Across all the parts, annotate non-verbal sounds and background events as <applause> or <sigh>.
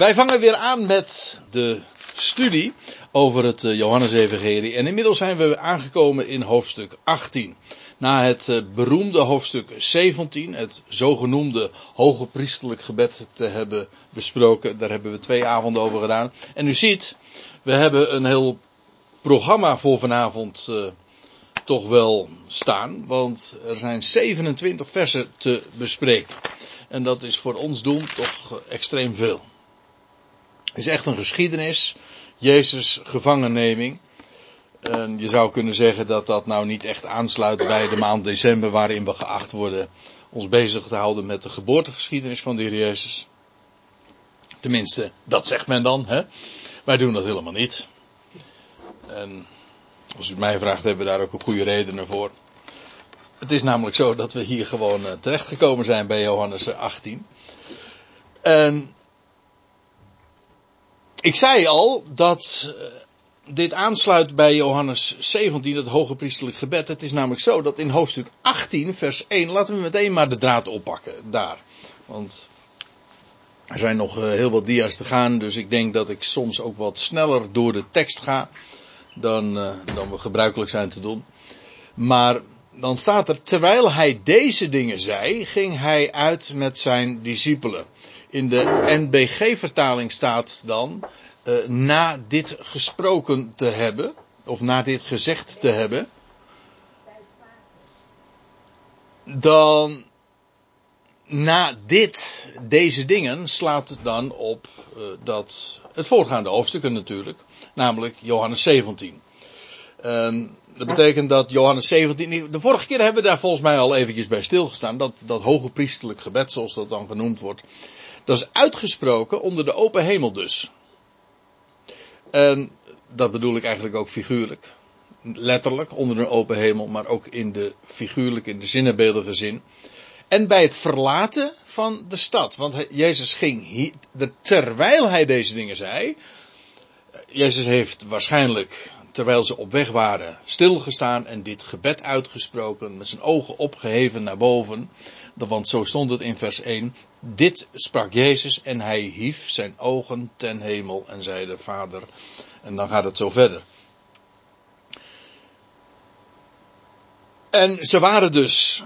Wij vangen weer aan met de studie over het eh, Johannesevangelie. En inmiddels zijn we aangekomen in hoofdstuk 18. Na het eh, beroemde hoofdstuk 17, het zogenoemde hoge priestelijk gebed te hebben besproken. Daar hebben we twee avonden over gedaan. En u ziet, we hebben een heel programma voor vanavond uh, toch wel staan. Want er zijn 27 versen te bespreken. En dat is voor ons doen toch extreem veel. Is echt een geschiedenis. Jezus gevangenneming. En je zou kunnen zeggen dat dat nou niet echt aansluit bij de maand december waarin we geacht worden ons bezig te houden met de geboortegeschiedenis van de Jezus. Tenminste, dat zegt men dan. Hè? Wij doen dat helemaal niet. En als u mij vraagt, hebben we daar ook een goede redenen voor. Het is namelijk zo dat we hier gewoon uh, terechtgekomen zijn bij Johannes 18. En ik zei al dat uh, dit aansluit bij Johannes 17, het hoge priestelijk gebed. Het is namelijk zo dat in hoofdstuk 18, vers 1, laten we meteen maar de draad oppakken daar. Want er zijn nog uh, heel wat dia's te gaan, dus ik denk dat ik soms ook wat sneller door de tekst ga dan, uh, dan we gebruikelijk zijn te doen. Maar dan staat er, terwijl hij deze dingen zei, ging hij uit met zijn discipelen. In de NBG-vertaling staat dan, uh, na dit gesproken te hebben, of na dit gezegd te hebben, dan na dit, deze dingen, slaat het dan op uh, dat, het voorgaande hoofdstukken natuurlijk, namelijk Johannes 17. Uh, dat betekent dat Johannes 17. De vorige keer hebben we daar volgens mij al eventjes bij stilgestaan. Dat, dat hoge priestelijk gebed, zoals dat dan genoemd wordt. Dat is uitgesproken onder de open hemel dus. Dat bedoel ik eigenlijk ook figuurlijk. Letterlijk onder een open hemel, maar ook in de figuurlijk, in de zinnenbeeldige zin. En bij het verlaten van de stad. Want Jezus ging terwijl hij deze dingen zei. Jezus heeft waarschijnlijk terwijl ze op weg waren, stilgestaan en dit gebed uitgesproken, met zijn ogen opgeheven naar boven. Want zo stond het in vers 1. Dit sprak Jezus en hij hief zijn ogen ten hemel en zeide, Vader. En dan gaat het zo verder. En ze waren dus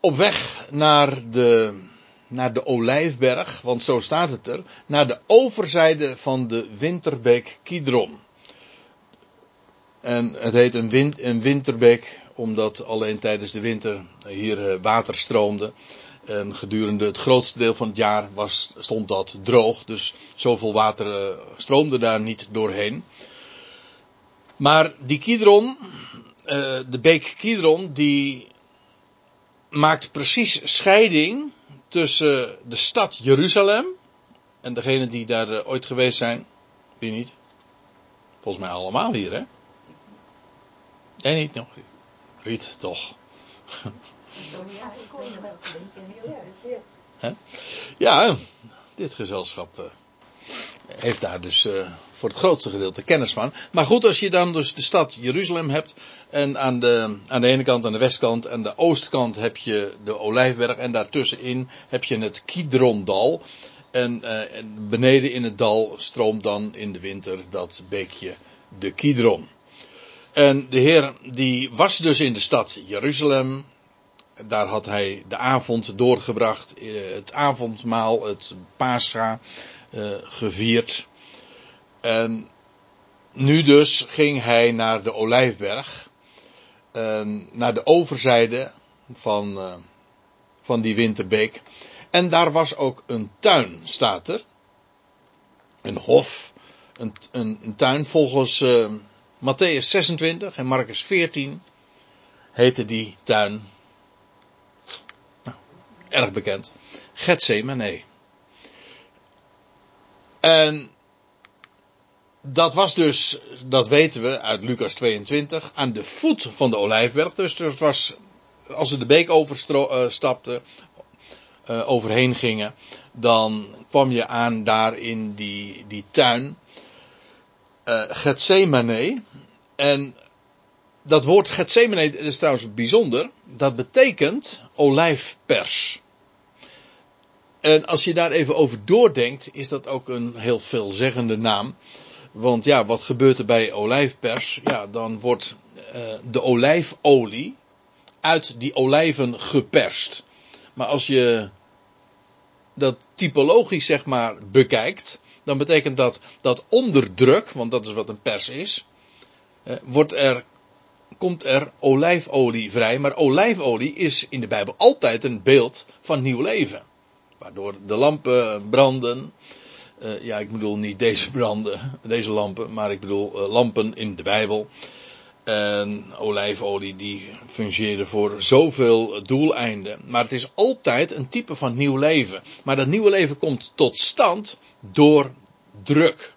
op weg naar de, naar de Olijfberg, want zo staat het er, naar de overzijde van de winterbeek Kidron. En het heet een, wind, een winterbek, omdat alleen tijdens de winter hier water stroomde. En gedurende het grootste deel van het jaar was, stond dat droog. Dus zoveel water stroomde daar niet doorheen. Maar die Kidron, de beek Kidron, die maakt precies scheiding tussen de stad Jeruzalem. En degenen die daar ooit geweest zijn, wie niet? Volgens mij allemaal hier, hè? Nee, niet nog. Riet, toch. ja, dit gezelschap uh, heeft daar dus uh, voor het grootste gedeelte kennis van. Maar goed, als je dan dus de stad Jeruzalem hebt. En aan de, aan de ene kant, aan de westkant, aan de oostkant heb je de Olijfberg. En daartussenin heb je het Kidrondal. En, uh, en beneden in het dal stroomt dan in de winter dat beekje de Kidron. En de Heer die was dus in de stad Jeruzalem. Daar had hij de avond doorgebracht, het avondmaal, het Pascha uh, gevierd. En nu dus ging hij naar de Olijfberg, naar de overzijde van, uh, van die winterbeek. En daar was ook een tuin, staat er. Een hof, een, een, een tuin volgens Matthäus 26 en Marcus 14 heette die tuin. Nou, erg bekend. Gethsemane. En dat was dus, dat weten we uit Lucas 22, aan de voet van de Olijfberg. Dus het was, als ze de beek overstapten, uh, overheen gingen, dan kwam je aan daar in die, die tuin uh, Gethsemane. En dat woord Gethsemane is trouwens bijzonder. Dat betekent olijfpers. En als je daar even over doordenkt, is dat ook een heel veelzeggende naam. Want ja, wat gebeurt er bij olijfpers? Ja, dan wordt uh, de olijfolie uit die olijven geperst. Maar als je dat typologisch zeg maar bekijkt, dan betekent dat dat onder druk, want dat is wat een pers is, uh, wordt er, komt er olijfolie vrij. Maar olijfolie is in de Bijbel altijd een beeld van nieuw leven. Waardoor de lampen branden, uh, ja, ik bedoel niet deze branden, <laughs> deze lampen, maar ik bedoel uh, lampen in de Bijbel. En olijfolie die fungeerde voor zoveel doeleinden. Maar het is altijd een type van nieuw leven. Maar dat nieuwe leven komt tot stand door druk.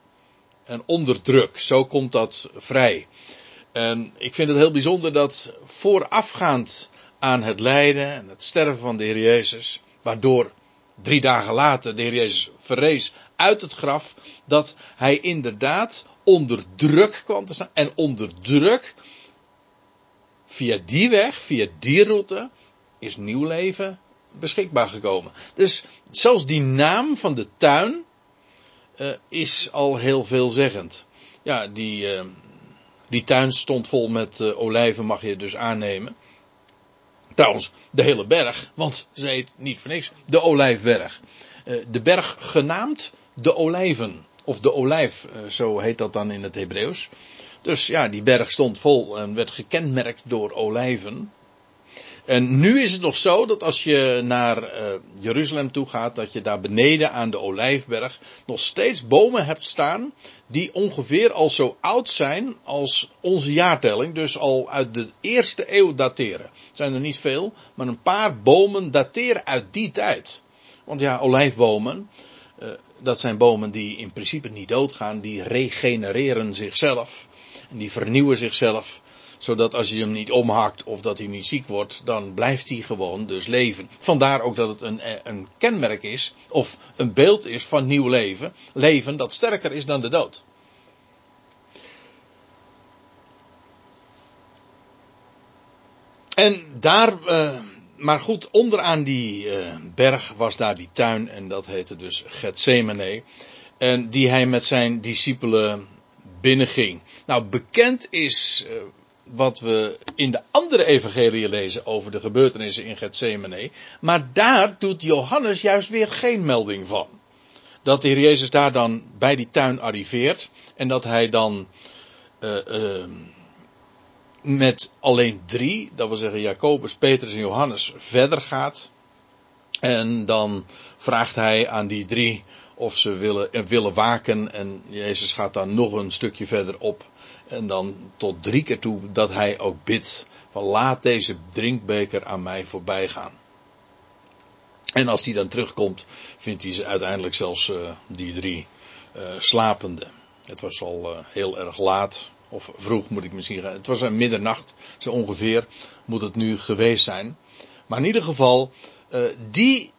En onder druk. Zo komt dat vrij. En ik vind het heel bijzonder dat voorafgaand aan het lijden en het sterven van de Heer Jezus, waardoor drie dagen later de Heer Jezus verrees uit het graf, dat hij inderdaad onder druk kwam te staan. En onder druk, via die weg, via die route, is nieuw leven beschikbaar gekomen. Dus zelfs die naam van de tuin uh, is al heel veelzeggend. Ja, die, uh, die tuin stond vol met uh, olijven, mag je dus aannemen. Trouwens, de hele berg, want ze heet niet voor niks de Olijfberg. De berg genaamd de Olijven. Of de Olijf, uh, zo heet dat dan in het Hebreeuws. Dus ja, die berg stond vol en werd gekenmerkt door olijven. En nu is het nog zo dat als je naar uh, Jeruzalem toe gaat, dat je daar beneden aan de Olijfberg nog steeds bomen hebt staan die ongeveer al zo oud zijn als onze jaartelling, dus al uit de eerste eeuw dateren. Het zijn er niet veel, maar een paar bomen dateren uit die tijd. Want ja, olijfbomen, dat zijn bomen die in principe niet doodgaan, die regenereren zichzelf. En die vernieuwen zichzelf zodat als je hem niet omhakt of dat hij niet ziek wordt, dan blijft hij gewoon dus leven. Vandaar ook dat het een, een kenmerk is, of een beeld is van nieuw leven. Leven dat sterker is dan de dood. En daar, uh, maar goed, onderaan die uh, berg was daar die tuin en dat heette dus Gethsemane. En die hij met zijn discipelen binnenging. Nou, bekend is uh, wat we in de andere evangelie lezen over de gebeurtenissen in Gethsemane. Maar daar doet Johannes juist weer geen melding van. Dat de Heer Jezus daar dan bij die tuin arriveert en dat hij dan uh, met alleen drie, dat wil zeggen Jacobus, Petrus en Johannes, verder gaat. En dan vraagt hij aan die drie of ze willen, uh, willen waken. En Jezus gaat dan nog een stukje verder op. En dan tot drie keer toe dat hij ook bidt van laat deze drinkbeker aan mij voorbij gaan. En als hij dan terugkomt, vindt hij ze uiteindelijk zelfs uh, die drie uh, slapende. Het was al heel erg laat, of vroeg moet ik misschien zeggen. Het was een middernacht, zo ongeveer moet het nu geweest zijn. Maar in ieder geval, die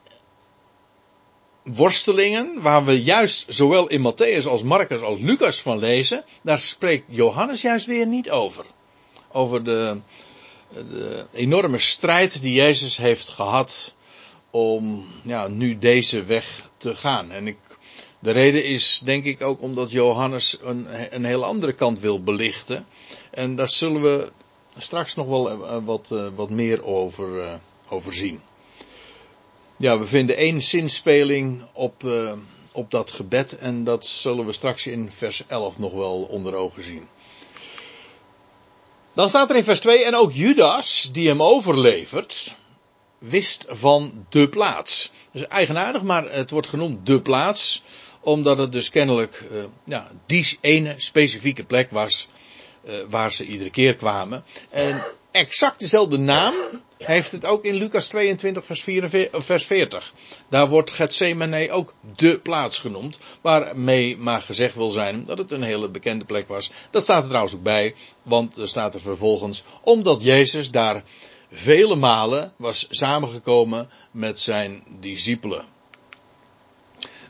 worstelingen, waar we juist zowel in Matthäus als Marcus als Lucas van lezen, daar spreekt Johannes juist weer niet over. Over de, de enorme strijd die Jezus heeft gehad om ja, nu deze weg te gaan. En ik, de reden is denk ik ook omdat Johannes een, een heel andere kant wil belichten. En daar zullen we straks nog wel wat, wat meer over, over zien. Ja, we vinden één zinspeling op, op dat gebed en dat zullen we straks in vers 11 nog wel onder ogen zien. Dan staat er in vers 2, en ook Judas, die hem overlevert, wist van de plaats. Dat is eigenaardig, maar het wordt genoemd de plaats, omdat het dus kennelijk uh, ja, die ene specifieke plek was uh, waar ze iedere keer kwamen. En exact dezelfde naam heeft het ook in Lucas 22 vers, 44, vers 40. Daar wordt Gethsemane ook de plaats genoemd. Waarmee maar gezegd wil zijn dat het een hele bekende plek was. Dat staat er trouwens ook bij. Want er staat er vervolgens. Omdat Jezus daar vele malen was samengekomen met zijn discipelen.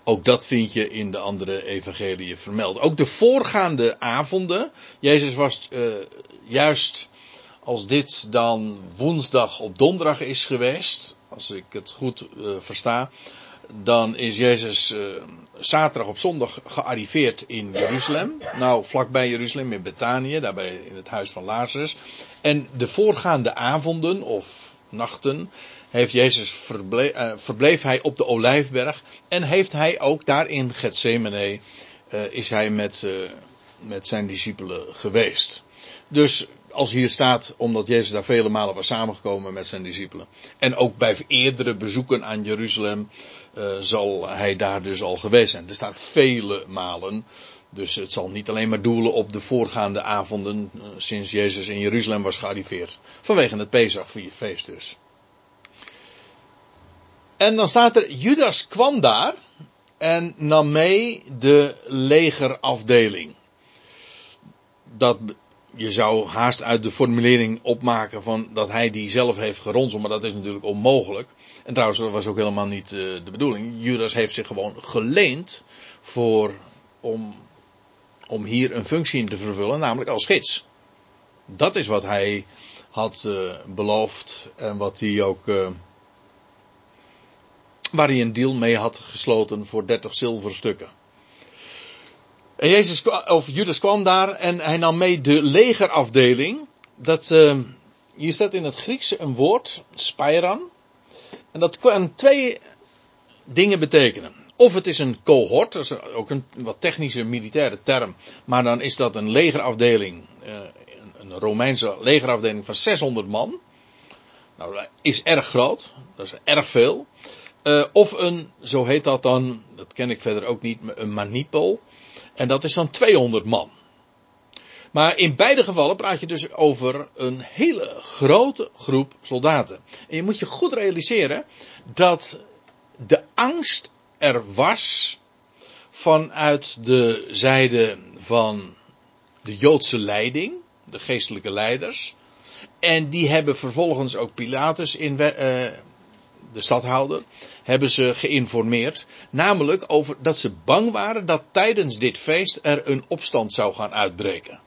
Ook dat vind je in de andere evangeliën vermeld. Ook de voorgaande avonden. Jezus was uh, juist als dit dan woensdag op donderdag is geweest, als ik het goed uh, versta, dan is Jezus uh, zaterdag op zondag gearriveerd in Jeruzalem. Nou, vlakbij Jeruzalem, in Betanië, daarbij in het huis van Lazarus. En de voorgaande avonden of nachten heeft Jezus verbleef, uh, verbleef hij op de Olijfberg. En heeft hij ook daar in Gethsemane, uh, is hij met, met zijn discipelen geweest. Dus als hier staat, omdat Jezus daar vele malen was samengekomen met zijn discipelen. En ook bij eerdere bezoeken aan Jeruzalem zal hij daar dus al geweest zijn. Er staat vele malen. Dus het zal niet alleen maar doelen op de voorgaande avonden sinds Jezus in Jeruzalem was gearriveerd. Vanwege het Pesach-feest dus. En dan staat er, Judas kwam daar en nam mee de legerafdeling. Dat je zou haast uit de formulering opmaken van dat hij die zelf heeft geronseld, maar dat is natuurlijk onmogelijk. En trouwens, dat was ook helemaal niet uh, de bedoeling. Judas heeft zich gewoon geleend voor, om, om hier een functie in te vervullen, namelijk als gids. Dat is wat hij had uh, beloofd en wat hij ook, uh, waar hij een deal mee had gesloten voor 30 zilverstukken. En Jezus, of Judas kwam daar en hij nam mee de legerafdeling. Dat, uh, hier staat in het Grieks een woord, spairan. En dat kan twee dingen betekenen. Of het is een cohort, dat is ook een wat technische militaire term. Maar dan is dat een legerafdeling, uh, een Romeinse legerafdeling van 600 man. Nou, dat is erg groot, dat is erg veel. Uh, of een, zo heet dat dan, dat ken ik verder ook niet, een manipel. En dat is dan 200 man. Maar in beide gevallen praat je dus over een hele grote groep soldaten. En je moet je goed realiseren dat de angst er was vanuit de zijde van de Joodse leiding, de geestelijke leiders. En die hebben vervolgens ook Pilatus in, uh, de stadhouder, hebben ze geïnformeerd. Namelijk over dat ze bang waren dat tijdens dit feest er een opstand zou gaan uitbreken.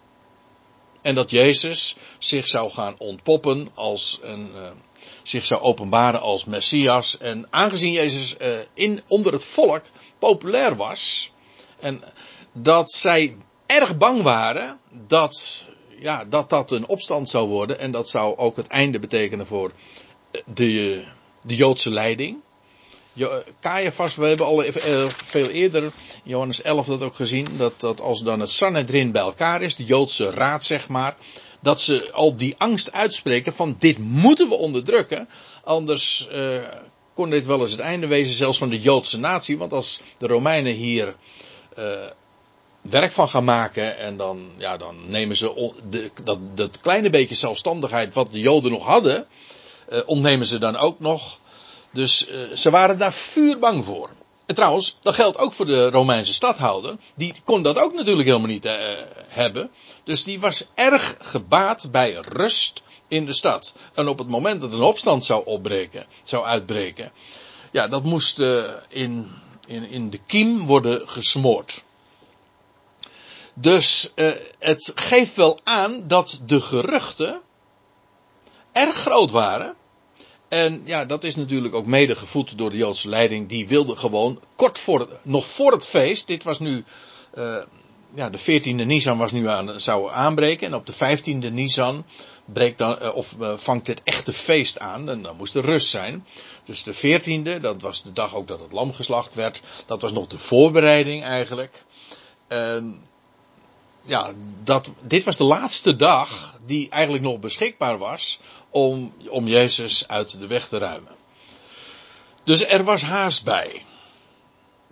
En dat Jezus zich zou gaan ontpoppen als een, uh, zich zou openbaren als Messias. En aangezien Jezus uh, in, onder het volk populair was. En dat zij erg bang waren dat, ja, dat dat een opstand zou worden. En dat zou ook het einde betekenen voor de, de Joodse leiding. Caiaphas, we hebben al veel eerder, Johannes 11 dat ook gezien, dat, dat als dan het Sanhedrin bij elkaar is, de Joodse raad zeg maar, dat ze al die angst uitspreken van dit moeten we onderdrukken, anders uh, kon dit wel eens het einde wezen zelfs van de Joodse natie, want als de Romeinen hier werk van gaan maken en dan, ja, dan nemen ze de, dat, dat kleine beetje zelfstandigheid wat de Joden nog hadden, ontnemen ze dan ook nog. Dus uh, ze waren daar vuurbang voor. En trouwens, dat geldt ook voor de Romeinse stadhouder. Die kon dat ook natuurlijk helemaal niet uh, hebben. Dus die was erg gebaat bij rust in de stad. En op het moment dat een opstand zou opbreken, zou uitbreken. Ja, dat moest in, in, in de kiem worden gesmoord. Dus het geeft wel aan dat de geruchten erg groot waren en ja, dat is natuurlijk ook mede gevoed door de Joodse leiding. Die wilde gewoon kort voor nog voor het feest. Dit was nu, uh, ja, de 14e Nisan was nu aan, zou aanbreken. En op de 15e Nisan breekt dan, uh, of uh, vangt het echte feest aan. En dan moest er rust zijn. Dus de 14e, dat was de dag ook dat het lam geslacht werd. Dat was nog de voorbereiding eigenlijk. En ja, dat, dit was de laatste dag die eigenlijk nog beschikbaar was om, om Jezus uit de weg te ruimen. Dus er was haast bij.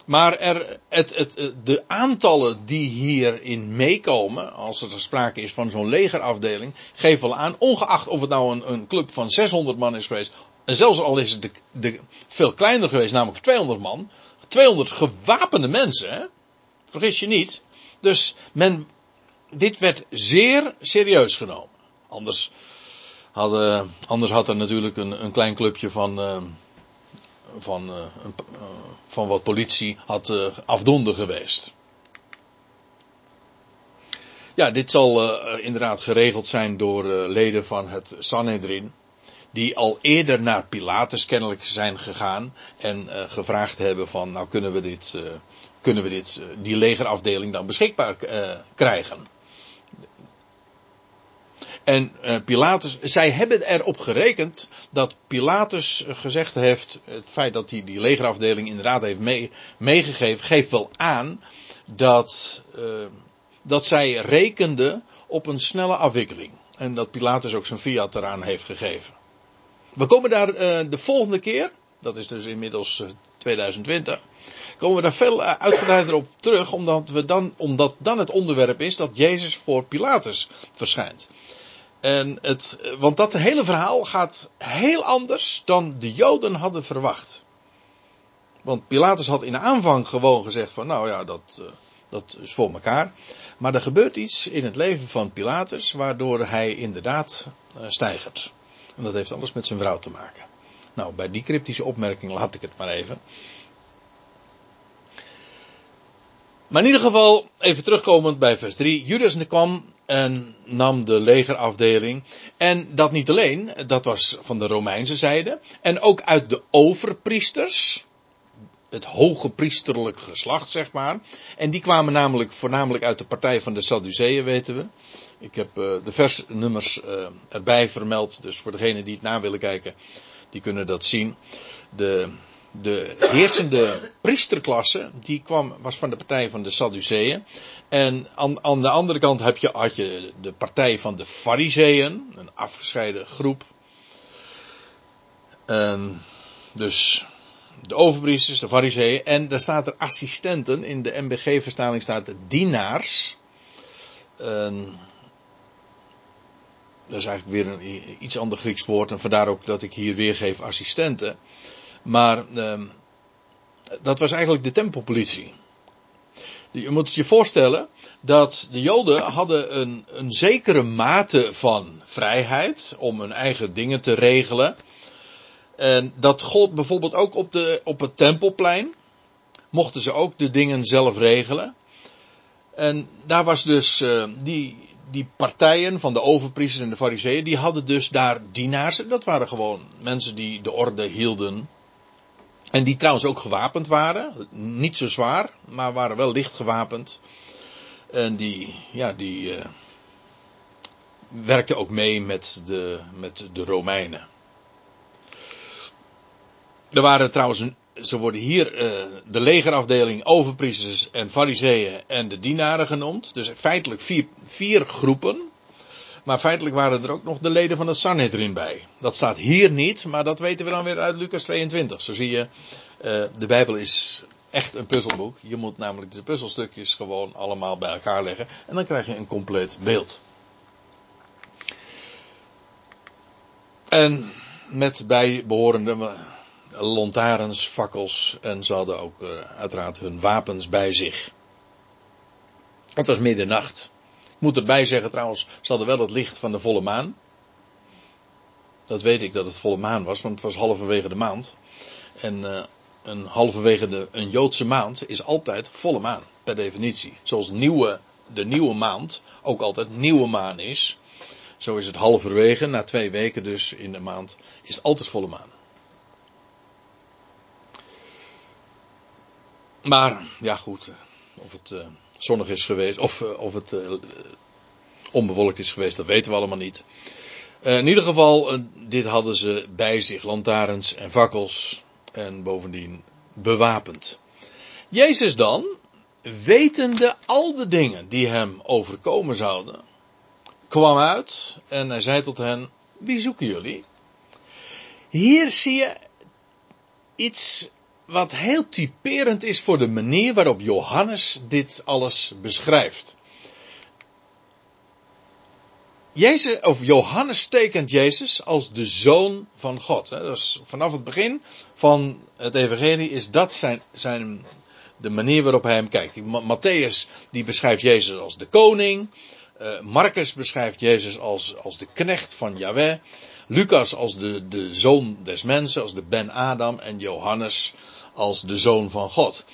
Maar er, het, het, de aantallen die hierin meekomen, als er sprake is van zo'n legerafdeling, geven wel aan, ongeacht of het nou een, een club van 600 man is geweest, en zelfs al is het de, de, veel kleiner geweest, namelijk 200 man, 200 gewapende mensen, vergis je niet. Dus men dit werd zeer serieus genomen. Anders, hadden, anders had er natuurlijk een, een klein clubje van, uh, van, uh, uh, van wat politie had afdoende geweest. Ja, dit zal inderdaad geregeld zijn door leden van het Sanhedrin. die al eerder naar Pilatus kennelijk zijn gegaan en gevraagd hebben van, nou kunnen we dit, kunnen we dit, die legerafdeling dan beschikbaar krijgen. En Pilatus, zij hebben erop gerekend dat Pilatus gezegd heeft, het feit dat hij die legerafdeling inderdaad heeft mee, meegegeven, geeft wel aan dat, dat zij rekenden op een snelle afwikkeling. En dat Pilatus ook zijn fiat eraan heeft gegeven. We komen daar de volgende keer, dat is dus inmiddels uh, 2020, komen we daar veel uitgebreider op terug, omdat, we dan, omdat dan het onderwerp is dat Jezus voor Pilatus verschijnt. En het, want dat hele verhaal gaat heel anders dan de Joden hadden verwacht. Want Pilatus had in aanvang gewoon gezegd van nou ja, dat, uh, dat is voor elkaar. Maar er gebeurt iets in het leven van Pilatus waardoor hij inderdaad uh, stijgert. En dat heeft alles met zijn vrouw te maken. Nou, bij die cryptische opmerking laat ik het maar even. Maar in ieder geval, even terugkomend bij vers 3. Judas kwam en nam de legerafdeling. En dat niet alleen, dat was van de Romeinse zijde. En ook uit de overpriesters. Het hoge priesterlijk geslacht, zeg maar. En die kwamen namelijk voornamelijk uit de partij van de Sadduceeën, weten we. Ik heb uh, de versnummers uh, erbij vermeld. Dus voor degenen die het na willen kijken, die kunnen dat zien. De, de heersende priesterklasse, die kwam, was van de partij van de Sadduceeën. En aan, aan de andere kant heb je, had je de partij van de Fariseeën, een afgescheiden groep. En dus de overpriesters, de Fariseeën. En daar staat er assistenten. In de MBG-verstaling staat het dienaars. En dat is eigenlijk weer een iets ander Grieks woord. En vandaar ook dat ik hier weergeef assistenten. Maar uh, dat was eigenlijk de tempelpolitie. Je moet je voorstellen dat de Joden hadden een, een zekere mate van vrijheid om hun eigen dingen te regelen. En dat gold bijvoorbeeld ook op, de, op het tempelplein. Mochten ze ook de dingen zelf regelen. En daar was dus uh, die, die partijen van de overpriesters en de fariseeën, die hadden dus daar dienaars. Dat waren gewoon mensen die de orde hielden. En die trouwens ook gewapend waren. Niet zo zwaar, maar waren wel licht gewapend. En die, ja, die uh, werkten ook mee met de, met de Romeinen. Er waren trouwens ze worden hier uh, de legerafdeling, overpriesters en fariseeën en de dienaren genoemd. Dus feitelijk vier, vier groepen. Maar feitelijk waren er ook nog de leden van het Sanhedrin bij. Dat staat hier niet, maar dat weten we dan weer uit Lucas 22. Zo zie je, uh, de Bijbel is echt een puzzelboek. Je moet namelijk de puzzelstukjes gewoon allemaal bij elkaar leggen. En dan krijg je een compleet beeld. En met bijbehorende lantaarns, fakkels en ze hadden ook uh, uiteraard hun wapens bij zich. Het was middernacht. Moet erbij zeggen trouwens, ze hadden wel het licht van de volle maan. Dat weet ik dat het volle maan was, want het was halverwege de maand. En uh, een halverwege de, een Joodse maand is altijd volle maan, per definitie. Zoals nieuwe, de nieuwe maand ook altijd nieuwe maan is. Zo is het halverwege, na twee weken dus in de maand, is het altijd volle maan. Maar, ja goed, eh, of het uh, zonnig is geweest, of, uh, of het uh, onbewolkt is geweest, dat weten we allemaal niet. in ieder geval, dit hadden ze bij zich, lantaarns en fakkels, en bovendien bewapend. Jezus dan, wetende al de dingen die hem overkomen zouden, kwam uit en hij zei tot hen, wie zoeken jullie? Hier zie je iets wat heel typerend is voor de manier waarop Johannes dit alles beschrijft. Jezus, of Johannes tekent Jezus als de zoon van God. Vanaf het begin van het evangelie is dat zijn, zijn de manier waarop hij hem kijkt. Matthäus die beschrijft Jezus als de koning. Uh, Marcus beschrijft Jezus als, als de knecht van Yahweh. Lucas als de, de zoon des mensen, als de Ben Adam. En Johannes als de zoon van God.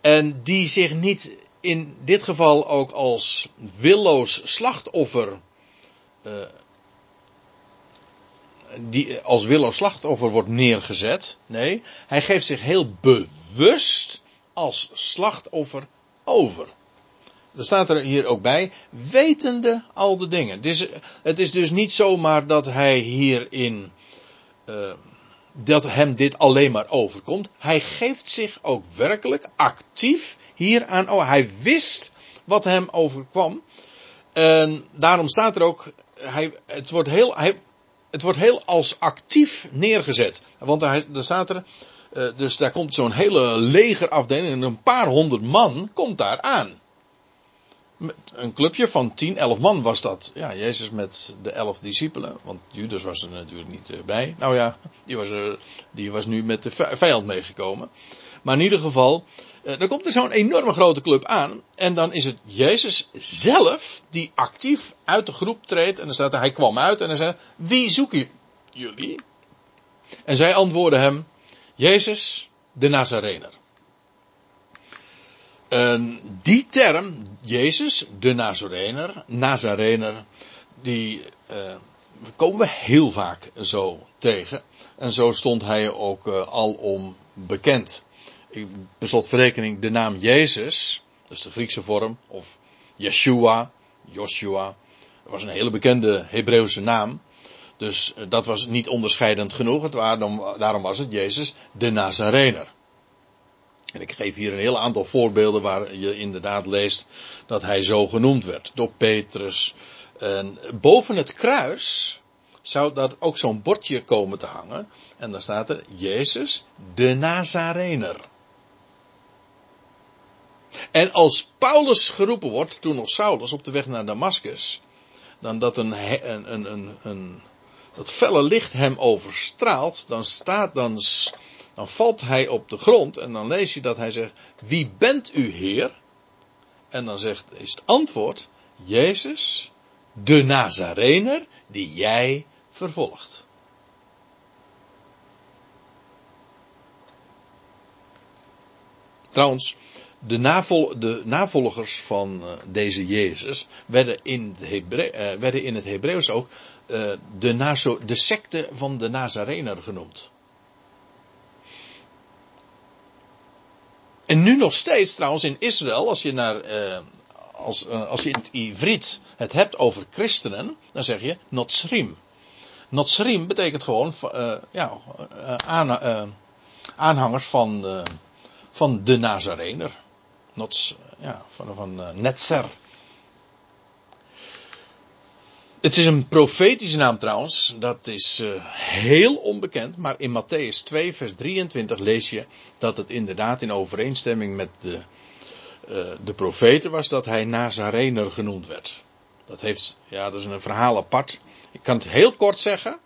En die zich niet in dit geval ook als willoos slachtoffer uh, die als willoos slachtoffer wordt neergezet. Nee, hij geeft zich heel bewust als slachtoffer over. Er staat er hier ook bij, wetende al de dingen. Het is, het is dus niet zomaar dat hij hierin, uh, dat hem dit alleen maar overkomt. Hij geeft zich ook werkelijk actief hieraan. Oh, hij wist wat hem overkwam. En daarom staat er ook, hij, het, wordt heel, hij, het wordt heel als actief neergezet. Want daar, daar staat er, uh, dus daar komt zo'n hele legerafdeling en een paar honderd man komt daar aan. Een clubje van 10, 11 man was dat. Ja, Jezus met de 11 discipelen. Want Judas was er natuurlijk niet eh, bij. Nou ja, die was, die was nu met de vijand meegekomen. Maar in ieder geval, uh, dan komt er zo'n enorme grote club aan. En dan is het Jezus zelf die actief uit de groep treedt. En dan staat er, hij kwam uit en hij zei, wie zoeken jullie? En zij antwoorden hem, Jezus, de Nazarener. En die term, Jezus, de Nazarener, Nazarener, die uh, komen we heel vaak zo tegen. En zo stond hij ook uh, alom bekend. Per slotverrekening de naam Jezus, dat is de Griekse vorm, of Yeshua, Joshua, dat was een hele bekende Hebreeuwse naam. Dus uh, dat was niet onderscheidend genoeg. Het daarom was het Jezus de Nazarener. En ik geef hier een heel aantal voorbeelden waar je inderdaad leest dat hij zo genoemd werd. Door Petrus. En boven het kruis zou dat ook zo'n bordje komen te hangen. En daar staat er Jezus de Nazarener. En als Paulus geroepen wordt, toen nog Saulus op de weg naar Damascus, dan dat een, een, een, een, een dat felle licht hem overstraalt, dan staat, dan dan valt hij op de grond en dan lees je dat hij zegt, wie bent u Heer? En dan zegt, is het antwoord, Jezus, de Nazarener, die jij vervolgt. Trouwens, de, de navolgers van uh, deze Jezus werden in het, uh, werden in het Hebreeuws ook uh, de, de secte van de Nazarener genoemd. En nu nog steeds trouwens in Israël, als je naar, uh, als, uh, als je in het Ivriet het hebt over christenen, dan zeg je Notsrim. Notsrim betekent gewoon, uh, ja, aan, aanhangers van, van de Nazarener. Nots, ja, van, van Netzer. Het is een profetische naam trouwens, dat is uh, heel onbekend, maar in Matthäus 2, vers 23 lees je dat het inderdaad in overeenstemming met de, uh, de profeten was dat hij Nazarener genoemd werd. Dat heeft, ja, dat is een verhaal apart. Ik kan het heel kort zeggen.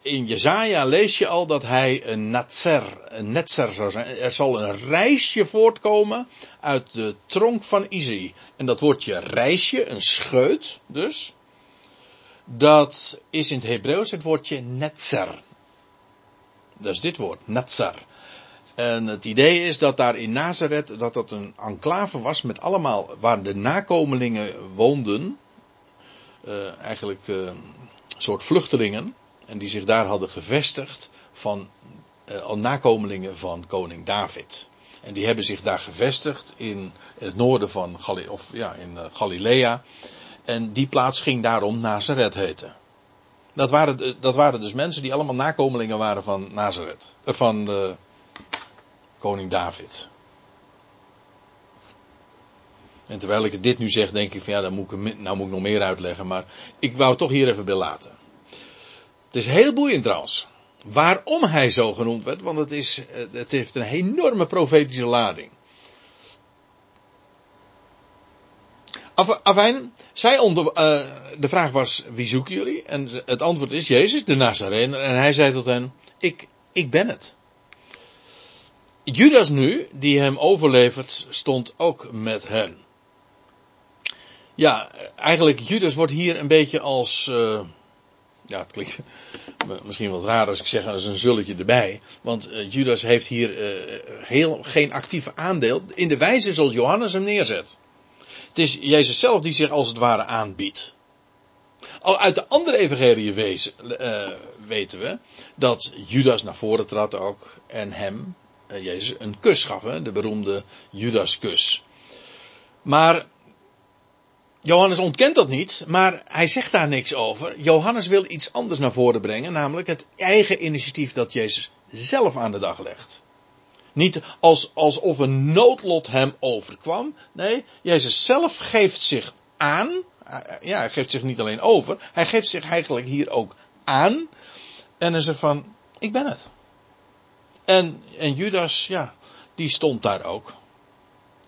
In Jezaja lees je al dat hij een Natser, een Netzer zou zijn. Er zal een reisje voortkomen uit de tronk van Isaïe. En dat woordje reisje, een scheut dus dat is in het Hebreeuws het woordje netzer. Dat is dit woord, netzer. En het idee is dat daar in Nazareth, dat dat een enclave was met allemaal, waar de nakomelingen woonden. Uh, eigenlijk een soort vluchtelingen. En die zich daar hadden gevestigd van uh, nakomelingen van koning David. En die hebben zich daar gevestigd in, het noorden van of, ja, in Galilea. En die plaats ging daarom Nazareth heten. Dat waren, dat waren dus mensen die allemaal nakomelingen waren van Nazareth. Eh, van de koning David. En terwijl ik dit nu zeg, denk ik van ja, dan moet ik, nou moet ik nog meer uitleggen. Maar ik wou het toch hier even bij laten. Het is heel boeiend trouwens. Waarom hij zo genoemd werd, want het, is, het heeft een enorme profetische lading. Afijn, zij onder, uh, de vraag was, wie zoeken jullie? En het antwoord is Jezus, de Nazarener. En hij zei tot hen, ik, ik ben het. Judas nu, die hem overlevert, stond ook met hen. Ja, eigenlijk Judas wordt hier een beetje als, uh, ja, het klinkt <laughs> misschien wat raar als ik zeg als een zulletje erbij. Want uh, Judas heeft hier heel, geen actieve aandeel in de wijze zoals Johannes hem neerzet. Het is Jezus zelf die zich als het ware aanbiedt. Al uit de andere evangelie uh, weten we dat Judas naar voren trad ook en hem, uh, Jezus, een kus gaf, hè, de beroemde Judaskus. Maar Johannes ontkent dat niet, maar hij zegt daar niks over. Johannes wil iets anders naar voren brengen, namelijk het eigen initiatief dat Jezus zelf aan de dag legt. Niet als, alsof een noodlot hem overkwam. Nee, Jezus zelf geeft zich aan. Ja, hij geeft zich niet alleen over. Hij geeft zich eigenlijk hier ook aan. En hij zegt van, ik ben het. En, en Judas, ja, die stond daar ook.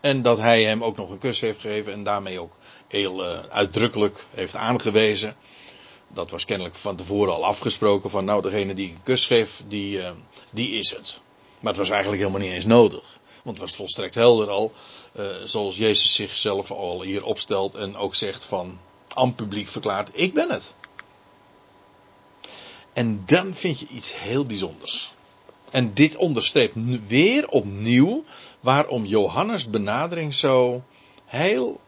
En dat hij hem ook nog een kus heeft gegeven en daarmee ook heel uh, uitdrukkelijk heeft aangewezen. Dat was kennelijk van tevoren al afgesproken van nou degene die een kus geeft, die, uh, die is het. Maar het was eigenlijk helemaal niet eens nodig. Want het was volstrekt helder al, uh, zoals Jezus zichzelf al hier opstelt en ook zegt van aan publiek verklaart, ik ben het. En dan vind je iets heel bijzonders. En dit onderstreept weer opnieuw waarom Johannes benadering zo heel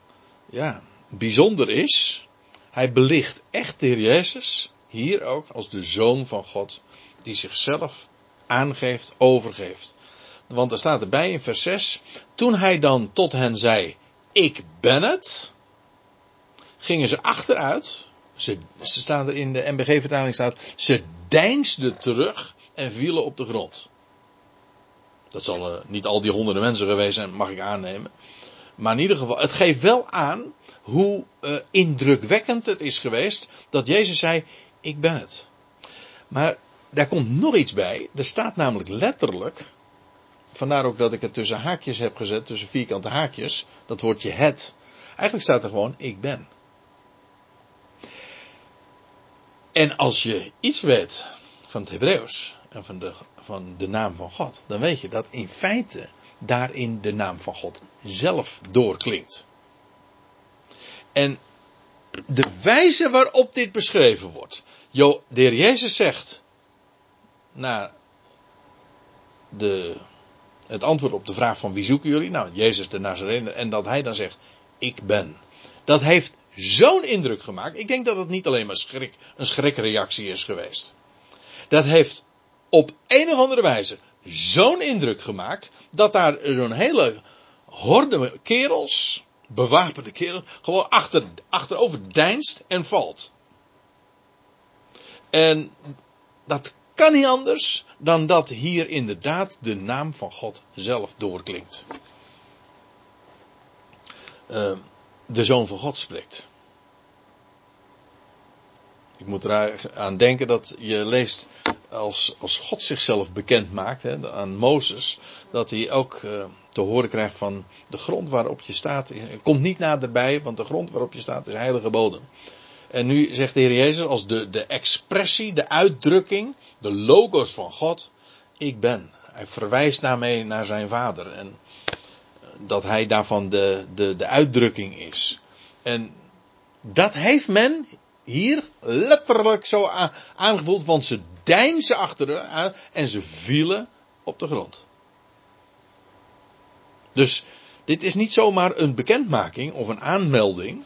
ja, bijzonder is. Hij belicht echt de Heer Jezus, hier ook, als de Zoon van God, die zichzelf aangeeft, overgeeft. Want er staat erbij in vers 6, toen hij dan tot hen zei, ik ben het, gingen ze achteruit, ze, staan er in de MBG-vertaling staat, ze deinsden terug en vielen op de grond. Dat zal uh, niet al die honderden mensen geweest zijn, mag ik aannemen. Maar in ieder geval, het geeft wel aan hoe uh, indrukwekkend het is geweest dat Jezus zei: Ik ben het. Maar daar komt nog iets bij. Er staat namelijk letterlijk. Vandaar ook dat ik het tussen haakjes heb gezet, tussen vierkante haakjes. Dat woordje het. Eigenlijk staat er gewoon: Ik ben. En als je iets weet van het Hebreeuws en van de, van de naam van God, dan weet je dat in feite daarin de naam van God zelf doorklinkt. En de wijze waarop dit beschreven wordt. Jo, de heer Jezus zegt. Na de, het antwoord op de vraag van wie zoeken jullie? Nou, Jezus de Nazarene. En dat hij dan zegt, ik ben. Dat heeft zo'n indruk gemaakt. Ik denk dat het niet alleen maar schrik, een schrikreactie is geweest. Dat heeft op een of andere wijze zo'n indruk gemaakt. Dat daar zo'n hele horde kerels bewapende kerel gewoon achter, achterover deinst en valt. En dat kan niet anders dan dat hier inderdaad de naam van God zelf doorklinkt. Uh, de Zoon van God spreekt. Ik moet er aan denken dat je leest als, als God zichzelf bekend maakt hè, aan Mozes, dat hij ook uh, te horen krijgt van de grond waarop je staat. Komt niet naderbij, want de grond waarop je staat is heilige bodem. En nu zegt de Heer Jezus als de, de expressie, de uitdrukking, de logos van God, ik ben. Hij verwijst daarmee naar zijn vader en dat hij daarvan de, de, de uitdrukking is. En dat heeft men hier letterlijk zo aangevoeld, want ze deinzen achteren en ze vielen op de grond. Dus dit is niet zomaar een bekendmaking of een aanmelding.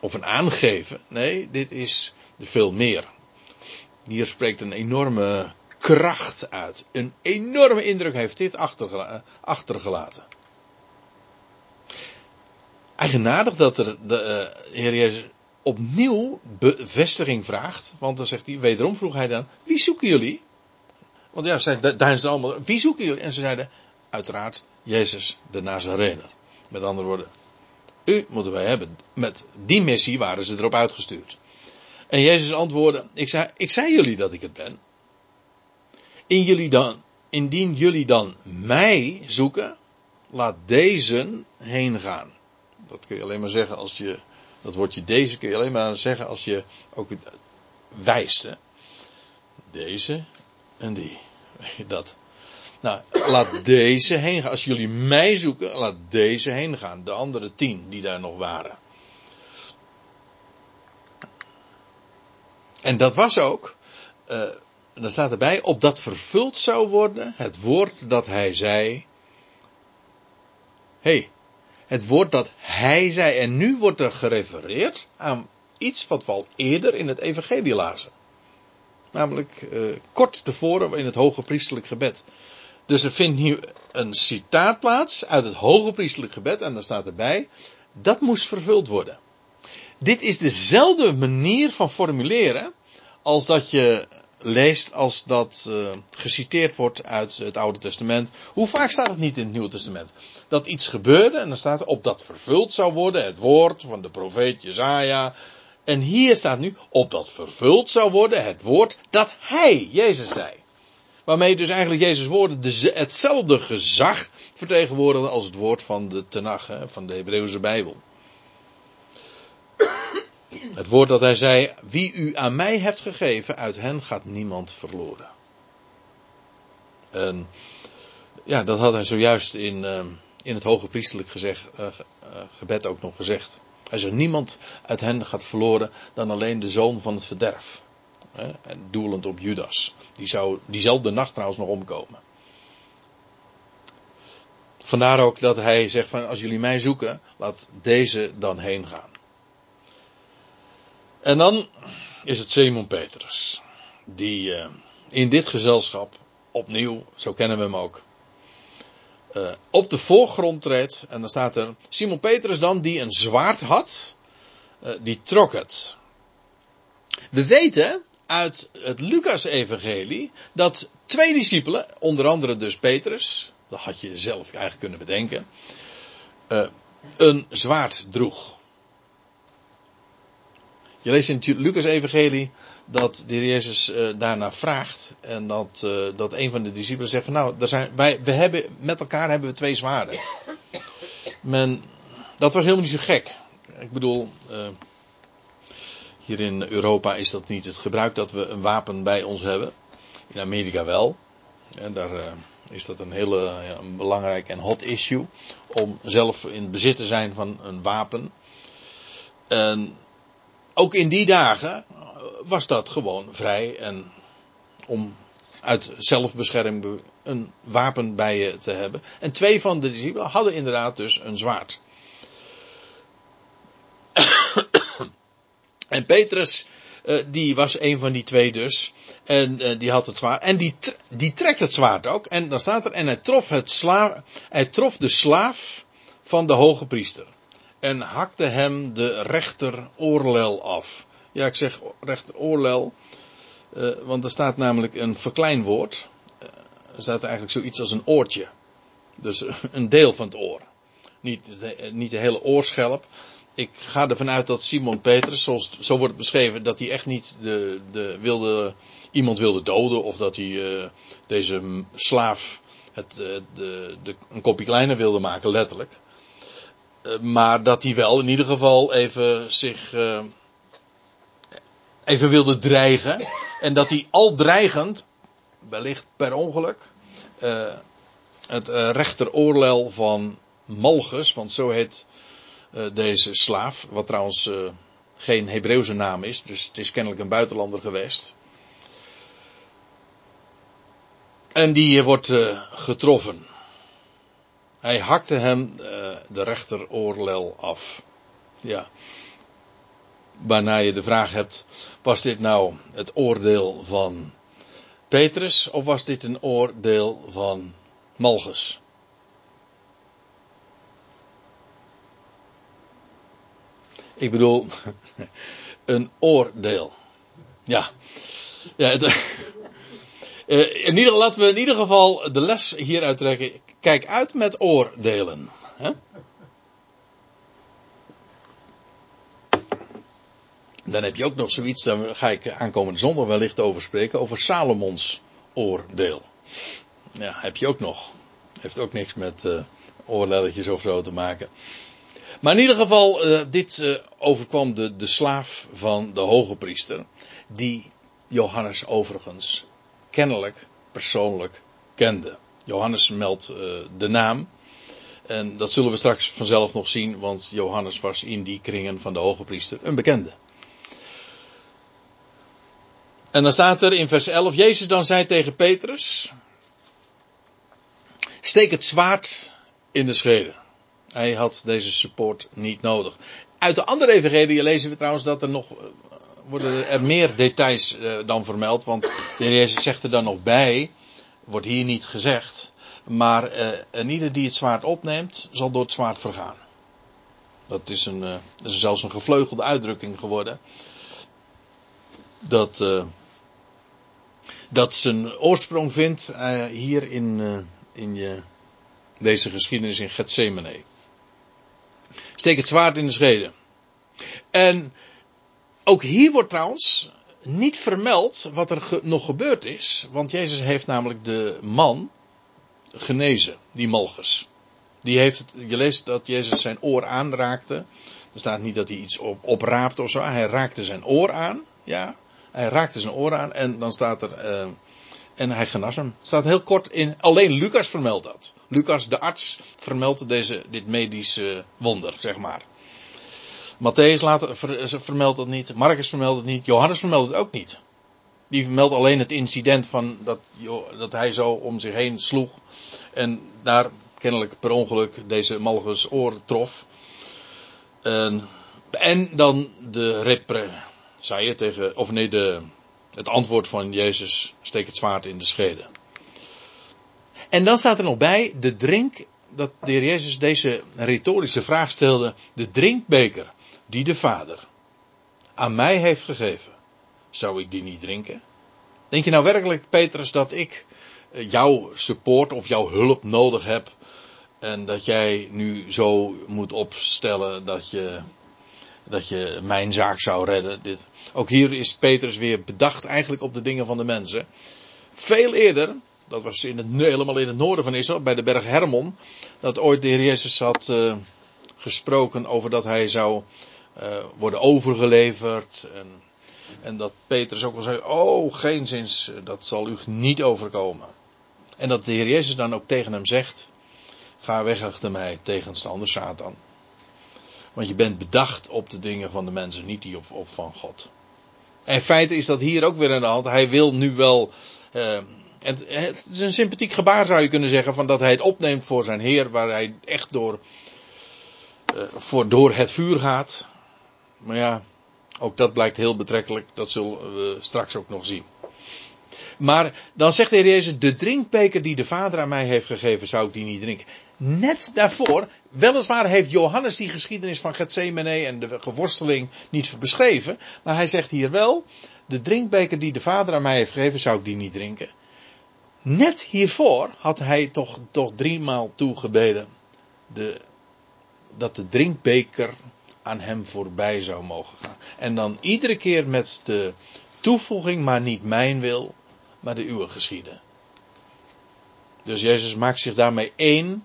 Of een aangeven. Nee, dit is veel meer. Hier spreekt een enorme kracht uit. Een enorme indruk heeft dit achtergelaten. eigenaardig dat er de uh, Heer Jezus opnieuw bevestiging vraagt. Want dan zegt hij, wederom vroeg hij dan, wie zoeken jullie? Want ja, zij deinsden allemaal, wie zoeken jullie? En ze zeiden, uiteraard, Jezus de Nazarener. Met andere woorden, u moeten wij hebben. Met die missie waren ze erop uitgestuurd. En Jezus antwoordde, ik zei, ik zei jullie dat ik het ben. In jullie dan, indien jullie dan mij zoeken, laat deze heen gaan. Dat kun je alleen maar zeggen als je, dat woordje deze kun je alleen maar zeggen als je ook wijst. Hè? Deze en die. <laughs> Dat. Nou, laat deze heen gaan. Als jullie mij zoeken, laat deze heen gaan. De andere tien die daar nog waren. En dat was ook. Uh, daar staat erbij, opdat vervuld zou worden het woord dat hij zei. hey, Het woord dat hij zei. En nu wordt er gerefereerd aan iets wat we al eerder in het evangelie lazen. Namelijk uh, kort tevoren in het hoge priestelijk gebed. Dus er vindt nu een citaat plaats uit het hoge priestelijk gebed. En daar staat erbij. Dat moest vervuld worden. Dit is dezelfde manier van formuleren. Als dat je leest als dat uh, geciteerd wordt uit het Oude Testament. Hoe vaak staat het niet in het Nieuwe Testament? Dat iets gebeurde en dan staat er op dat vervuld zou worden. Het woord van de profeet Jezaja. En hier staat nu op dat vervuld zou worden het woord dat hij, Jezus, zei. Waarmee dus eigenlijk Jezus' woorden de, hetzelfde gezag vertegenwoordigen als het woord van de Tenach, van de Hebreeuwse Bijbel. Het woord dat hij zei, wie u aan mij hebt gegeven, uit hen gaat niemand verloren. En ja, dat had hij zojuist in, uh, in het hoge priestelijk uh, uh, gebed ook nog gezegd. Hij zegt, niemand uit hen gaat verloren dan alleen de zoon van het verderf. En doelend op Judas. Die zou diezelfde nacht trouwens nog omkomen. Vandaar ook dat hij zegt van als jullie mij zoeken, laat deze dan heen gaan. En dan is het Simon Petrus. Die uh, in dit gezelschap, opnieuw, zo kennen we hem ook, uh, op de voorgrond treedt. En dan staat er Simon Petrus dan, die een zwaard had, uh, die trok het. We weten uit het Lucas-evangelie dat twee discipelen, onder andere dus Petrus, dat had je zelf eigenlijk kunnen bedenken, een zwaard droeg. Je leest in het Lucas-evangelie dat de Jezus uh, daarna vraagt. En dat, uh, dat een van de discipelen zegt van nou, zijn, wij, we hebben, met elkaar hebben we twee zwaarden. Men, dat was helemaal niet zo gek. Ik bedoel, hier in Europa is dat niet het gebruik dat we een wapen bij ons hebben. In Amerika wel. En daar is dat een hele ja, een belangrijk en hot issue. Om zelf in bezit te zijn van een wapen. En ook in die dagen was dat gewoon vrij en om uit zelfbescherming een wapen bij je te hebben. En twee van de discipelen hadden inderdaad dus een zwaard. En Petrus, uh, die was een van die twee dus. En uh, die had het zwaard. En die, die trekt het zwaard ook. En dan staat er, en hij trof, het sla, hij trof de slaaf van de hoge priester en hakte hem de rechter oorlel af. Ja, ik zeg rechter oorlel, uh, want er staat namelijk een verkleinwoord. Er staat eigenlijk zoiets als een oortje. Dus <laughs> een deel van het oor. Niet niet de hele oorschelp. Ik ga ervan uit dat Simon Petrus, zoals, zo wordt het beschreven, dat hij echt niet de, de wilde, iemand wilde doden. Of dat hij uh, deze slaaf het, de, de, een kopje kleiner wilde maken, letterlijk. Eh, maar dat hij wel in ieder geval even zich even wilde dreigen. En dat hij al dreigend, wellicht per ongeluk, het rechteroorlel van Malchus, want zo heet deze slaaf, wat trouwens geen Hebreeuwse naam is, dus het is kennelijk een buitenlander geweest. En die wordt getroffen. Hij hakte hem de rechteroorlel af. Ja. Waarna je de vraag hebt: was dit nou het oordeel van Petrus of was dit een oordeel van Malchus? Ik bedoel, <laughs> een oordeel. Ja. ja het, uh, <laughs> in ieder, laten we in ieder geval de les hieruit trekken. Kijk uit met oordelen. Hè? Dan heb je ook nog zoiets, daar ga ik aankomende zondag wellicht over spreken, over Salomons oordeel. Ja, heb je ook nog. Heeft ook niks met uh, oorlelletjes of zo te maken. Maar in ieder geval, uh, dit uh, overkwam de, de slaaf van de hoge priester. Die Johannes overigens kennelijk persoonlijk kende. Johannes meldt uh, de naam. En dat zullen we straks vanzelf nog zien, want Johannes was in die kringen van de hoge priester een bekende. En dan staat er in vers 11, Jezus dan zei tegen Petrus, steek het zwaard in de schede. Hij had deze support niet nodig. Uit de andere evangelie lezen we trouwens dat er nog worden er meer details uh, dan vermeld, want de Jezus zegt er dan nog bij, wordt hier niet gezegd, maar uh, ieder die het zwaard opneemt, zal door het zwaard vergaan. Dat is, een, uh, dat is zelfs een gevleugelde uitdrukking geworden. Dat, dat zijn oorsprong vindt hier in, in je, deze geschiedenis in Gethsemane. Steek het zwaard in de scheden. En ook hier wordt trouwens niet vermeld wat er nog gebeurd is. Want Jezus heeft namelijk de man genezen, die Malchus. Die heeft je leest dat Jezus zijn oor aanraakte. Er staat niet dat hij iets op, opraapte of zo. Hij raakte zijn oor aan. Ja, hij raakte zijn oor aan. En dan staat er. Uh, en hij genas hem. Staat heel kort in. Alleen Lucas vermeldt dat. Lucas, de arts, vermeldt deze, dit medische wonder, zeg maar. Matthäus vermeldt dat niet. Marcus vermeldt het niet. Johannes vermeldt het ook niet. Die vermeldt alleen het incident van dat, dat hij zo om zich heen sloeg. En daar kennelijk per ongeluk deze Malchus oor trof. En, en dan de repre, zei je tegen, of nee, de, het antwoord van Jezus, steek het zwaard in de schede. En dan staat er nog bij, de drink, dat de heer Jezus deze retorische vraag stelde, de drinkbeker die de Vader aan mij heeft gegeven, zou ik die niet drinken? Denk je nou werkelijk, Petrus, dat ik eh, jouw support of jouw hulp nodig heb en dat jij nu zo moet opstellen dat je, dat je mijn zaak zou redden? Dit. Ook hier is Petrus weer bedacht eigenlijk op de dingen van de mensen. Veel eerder, dat was in het, helemaal in het noorden van Israël, bij de berg Hermon, dat ooit de Heer Jezus had uh, gesproken over dat hij zou uh, worden overgeleverd. En, en dat Petrus ook wel zei: Oh, geen zins, dat zal u niet overkomen. En dat de Heer Jezus dan ook tegen hem zegt: Ga weg achter mij, tegenstander Satan. Want je bent bedacht op de dingen van de mensen, niet die op, op van God. En in feite is dat hier ook weer aan de hand. Hij wil nu wel. Uh, het, het is een sympathiek gebaar zou je kunnen zeggen. Van dat hij het opneemt voor zijn Heer. Waar hij echt door, uh, voor, door het vuur gaat. Maar ja, ook dat blijkt heel betrekkelijk. Dat zullen we straks ook nog zien. Maar dan zegt de Heer Jezus, de drinkbeker die de Vader aan mij heeft gegeven, zou ik die niet drinken. Net daarvoor, weliswaar heeft Johannes die geschiedenis van Gethsemane en de geworsteling niet beschreven. Maar hij zegt hier wel, de drinkbeker die de Vader aan mij heeft gegeven, zou ik die niet drinken. Net hiervoor had hij toch, toch driemaal toegebeden de, dat de drinkbeker aan hem voorbij zou mogen gaan. En dan iedere keer met de toevoeging, maar niet mijn wil, maar de uwe geschieden. Dus Jezus maakt zich daarmee één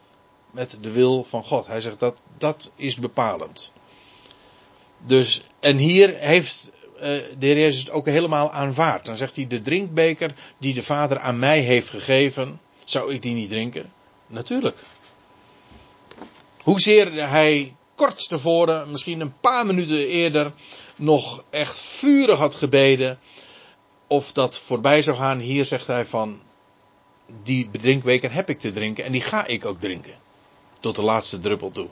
met de wil van God. Hij zegt dat dat is bepalend. Dus, en hier heeft uh, de Heer Jezus het ook helemaal aanvaard. Dan zegt hij, de drinkbeker die de Vader aan mij heeft gegeven, zou ik die niet drinken? Natuurlijk. Hoezeer hij kort tevoren, misschien een paar minuten eerder, nog echt vurig had gebeden. Of dat voorbij zou gaan. Hier zegt hij van, die drinkbeker heb ik te drinken en die ga ik ook drinken. Tot de laatste druppel toe.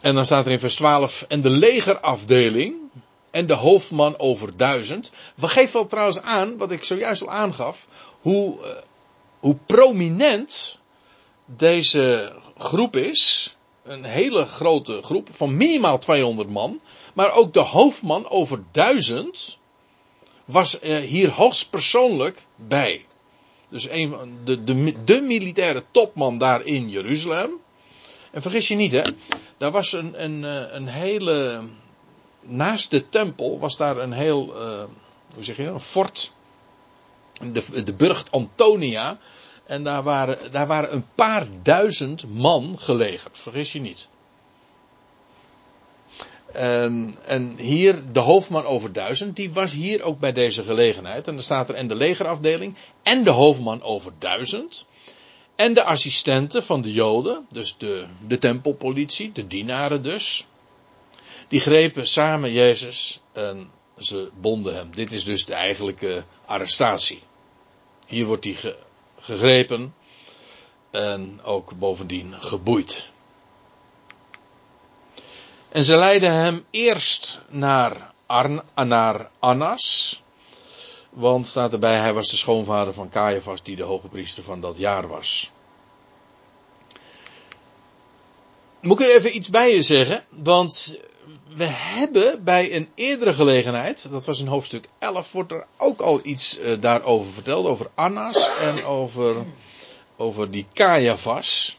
En dan staat er in vers 12, en de legerafdeling en de hoofdman over duizend. We geven wel trouwens aan, wat ik zojuist al aangaf, hoe, uh, hoe prominent deze groep is. Een hele grote groep van minimaal 200 man. Maar ook de hoofdman over 1000 was uh, hier hoogstpersoonlijk bij. Dus een, de, de, de militaire topman daar in Jeruzalem. En vergis je niet, hè. Daar was een, een, eh, een hele. Naast de tempel was daar een heel. Uh, hoe zeg je dat? Een fort. De, de burcht Antonia. En daar waren, daar waren een paar duizend man gelegerd, vergis je niet. En, en, hier de hoofdman over duizend, die was hier ook bij deze gelegenheid. En dan staat er en de legerafdeling en de hoofdman over duizend. En de assistenten van de Joden, dus de, de tempelpolitie, de dienaren dus. Die grepen samen Jezus en ze bonden hem. Dit is dus de eigenlijke arrestatie. Hier wordt hij gegrepen. En ook bovendien geboeid. En ze leidden hem eerst naar, naar Annas. Want staat erbij, hij was de schoonvader van Caiaphas, die de hoge priester van dat jaar was. Moet ik er even iets bij je zeggen? Want we hebben bij een eerdere gelegenheid, dat was in hoofdstuk 11, wordt er ook al iets uh, daarover verteld. Over Annas en over, over die Caiaphas.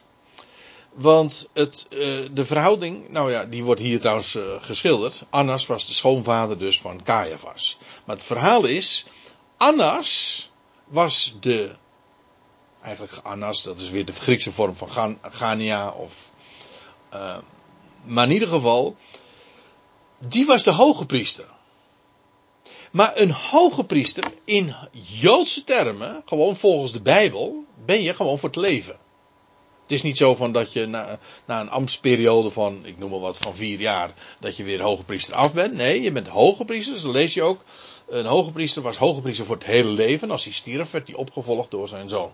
Want het, uh, de verhouding, nou ja, die wordt hier trouwens uh, geschilderd. Annas was de schoonvader dus van Caiaphas. Maar het verhaal is, Annas was de, eigenlijk Annas, dat is weer de Griekse vorm van Gan, Gania of, uh, maar in ieder geval, die was de hoge priester. Maar een hoge priester in Joodse termen, gewoon volgens de Bijbel, ben je gewoon voor het leven. Het is niet zo van dat je na, na een ambtsperiode van, ik noem maar wat, van vier jaar, dat je weer hoge priester af bent. Nee, je bent hoge priester, dan lees je ook. Een hoge priester was hoge priester voor het hele leven. Als hij stierf, werd hij opgevolgd door zijn zoon.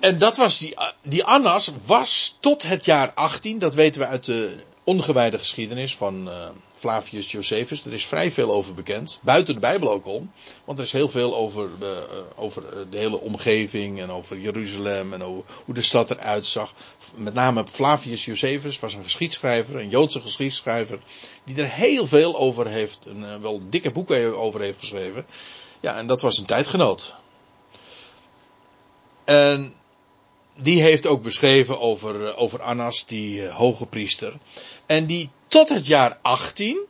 En dat was die, die Annas was tot het jaar 18, dat weten we uit de ongewijde geschiedenis van uh, Flavius Josephus. Er is vrij veel over bekend, buiten de Bijbel ook om. Want er is heel veel over, uh, over de hele omgeving en over Jeruzalem en over hoe de stad eruit zag. Met name Flavius Josephus was een geschiedschrijver, een Joodse geschiedschrijver, die er heel veel over heeft, een, wel dikke boeken over heeft geschreven. Ja, en dat was een tijdgenoot. En die heeft ook beschreven over, over Annas, die hoge priester. En die tot het jaar 18,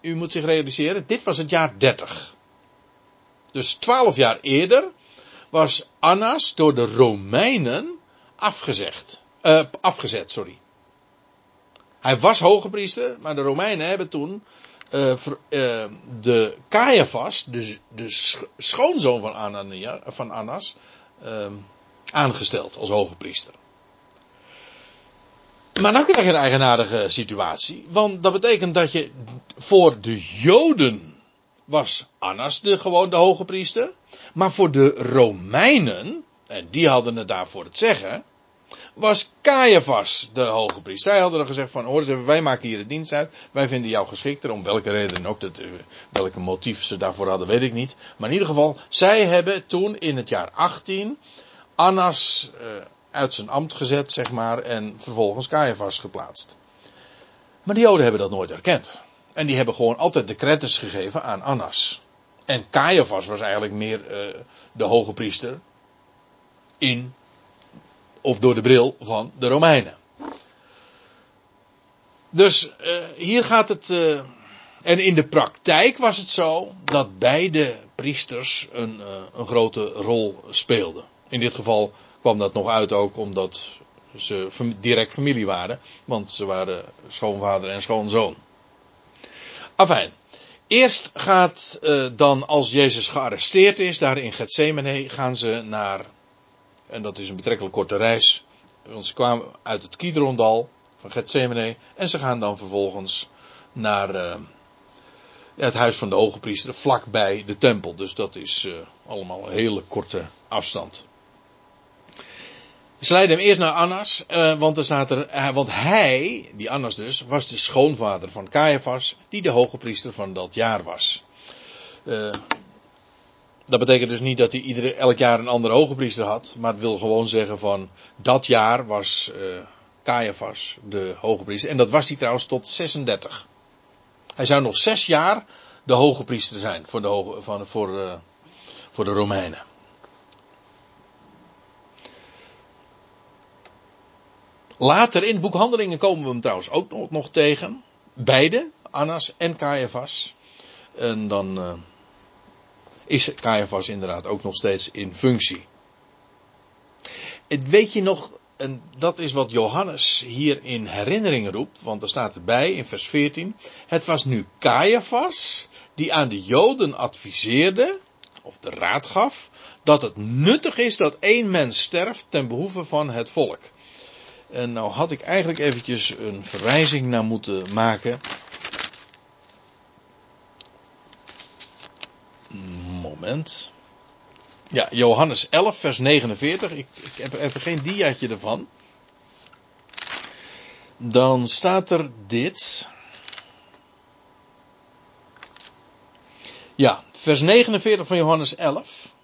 u moet zich realiseren, dit was het jaar 30. Dus 12 jaar eerder was Annas door de Romeinen afgezegd. Uh, afgezet, sorry. Hij was hoge priester, maar de Romeinen hebben toen uh, de Caiaphas, de, de schoonzoon van, Anania, van Annas, aangesteld als hoge priester. Maar dan krijg je een eigenaardige situatie. Want dat betekent dat je voor de Joden was Annas de, gewoon de hoge priester. Maar voor de Romeinen, en die hadden het daarvoor het zeggen, was Caiaphas de hoge priester. Zij hadden er gezegd van, hoor wij maken hier de dienst uit. Wij vinden jou geschikter, om welke reden ook. Dat, welke motief ze daarvoor hadden, weet ik niet. Maar in ieder geval, zij hebben toen in het jaar 18 Annas uh, uit zijn ambt gezet, zeg maar, en vervolgens Caiaphas geplaatst. Maar de Joden hebben dat nooit erkend. En die hebben gewoon altijd de credits gegeven aan Annas. En Caiaphas was eigenlijk meer uh, de hoge priester in of door de bril van de Romeinen. Dus uh, hier gaat het. Uh, en in de praktijk was het zo dat beide priesters een, een grote rol speelden. In dit geval kwam dat nog uit ook omdat ze direct familie waren. Want ze waren schoonvader en schoonzoon. Afijn. Eerst gaat uh, dan als Jezus gearresteerd is, daar in Gethsemane, gaan ze naar, en dat is een betrekkelijk korte reis, want ze kwamen uit het Kidrondal van Gethsemane en ze gaan dan vervolgens naar uh, het huis van de hoge priester, vlakbij de tempel. Dus dat is uh, allemaal een hele korte afstand. Ze leiden hem eerst naar Annas, uh, want er staat er, uh, want hij, die Annas dus, was de schoonvader van Caiaphas, die de hoge priester van dat jaar was. Uh, dat betekent dus niet dat hij iedere, elk jaar een andere hoge priester had, maar het wil gewoon zeggen van dat jaar was Caiaphas de hoge priester. En dat was hij trouwens tot 36. Hij zou nog zes jaar de hoge priester zijn voor de, van, voor, voor de Romeinen. Later in het boek Handelingen komen we hem trouwens ook nog, nog tegen. Beide, Annas en Caiaphas. En dan uh, is Caiaphas inderdaad ook nog steeds in functie. Het weet je nog, en dat is wat Johannes hier in herinnering roept, want er staat erbij in vers 14. Het was nu Caiaphas die aan de Joden adviseerde, of de raad gaf, dat het nuttig is dat één mens sterft ten behoeve van het volk. En nou had ik eigenlijk eventjes een verwijzing naar moeten maken. Moment. Ja, Johannes 11, vers 49. Ik, ik heb even geen diaatje ervan. Dan staat er dit. Ja, vers 49 van Johannes 11.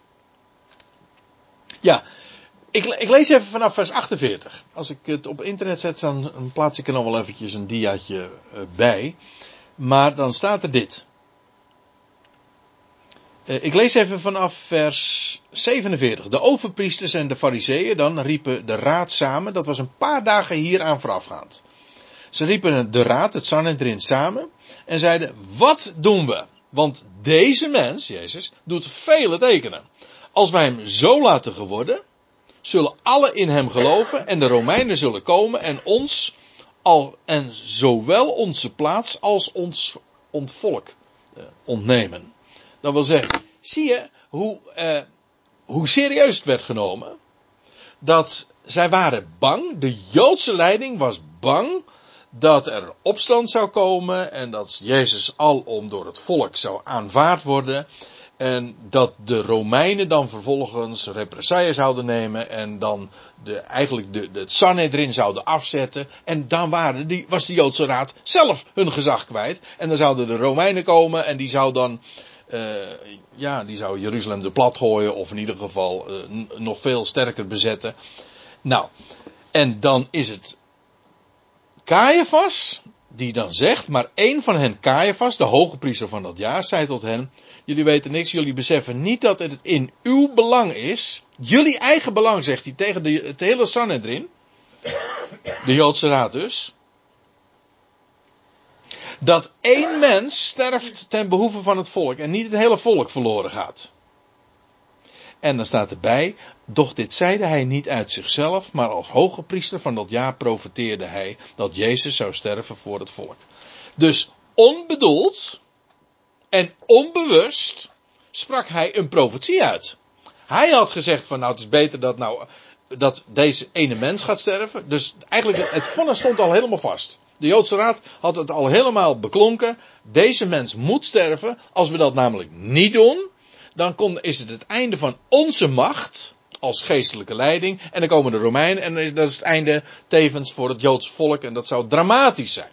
Ja, ik, ik, lees even vanaf vers 48. Als ik het op internet zet, dan plaats ik er nog wel eventjes een diaatje eh, bij. Maar dan staat er dit. Eh, ik lees even vanaf vers 47. De overpriesters en de fariseeën dan riepen de raad samen. Dat was een paar dagen hieraan voorafgaand. Ze riepen de raad, het Sanhedrin, samen. En zeiden, wat doen we? Want deze mens, Jezus, doet vele tekenen. Als wij hem zo laten geworden, zullen alle in hem geloven en de Romeinen zullen komen en ons al, en zowel onze plaats als ons ontvolk eh, ontnemen. Dat wil zeggen, zie je hoe, eh, hoe serieus het werd genomen? Dat zij waren bang, de Joodse leiding was bang dat er opstand zou komen en dat Jezus alom door het volk zou aanvaard worden. En dat de Romeinen dan vervolgens represailles zouden nemen en dan de, eigenlijk de, de, het Sanhedrin zouden afzetten. En dan waren die, was de Joodse Raad zelf hun gezag kwijt. En dan zouden de Romeinen komen en die zou dan, uh, ja, die zou Jeruzalem de plat gooien of in ieder geval uh, nog veel sterker bezetten. Nou, en dan is het Caiaphas die dan zegt, maar één van hen, Caiaphas, de hoge priester van dat jaar, zei tot hen, jullie weten niks, jullie beseffen niet dat het in uw belang is, jullie eigen belang, zegt hij tegen de, het hele Sanhedrin, de Joodse raad dus, dat één mens sterft ten behoeve van het volk en niet het hele volk verloren gaat. En dan staat erbij, doch dit zeide hij niet uit zichzelf, maar als hoge priester van dat jaar profeteerde hij dat Jezus zou sterven voor het volk. Dus onbedoeld en onbewust sprak hij een profetie uit. Hij had gezegd van nou het is beter dat nou dat deze ene mens gaat sterven. Dus eigenlijk het vonnis stond al helemaal vast. De Joodse Raad had het al helemaal beklonken. Deze mens moet sterven. Als we dat namelijk niet doen, dan is het het einde van onze macht als geestelijke leiding. En dan komen de Romeinen en dat is het einde tevens voor het Joodse volk en dat zou dramatisch zijn.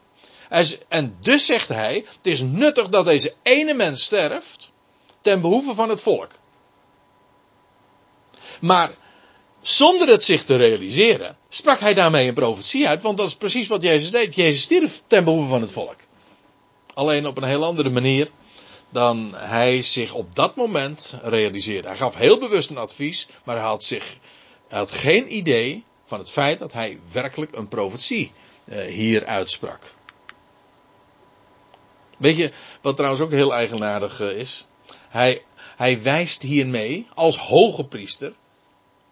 En dus zegt hij, het is nuttig dat deze ene mens sterft ten behoeve van het volk. Maar zonder het zich te realiseren, sprak hij daarmee een profetie uit, want dat is precies wat Jezus deed. Jezus stierf ten behoeve van het volk. Alleen op een heel andere manier dan hij zich op dat moment realiseerde. Hij gaf heel bewust een advies, maar hij had, zich, had geen idee van het feit dat hij werkelijk een profetie eh, hier uitsprak. Weet je wat trouwens ook heel eigenaardig eh, is? Hij, hij wijst hiermee als hoge priester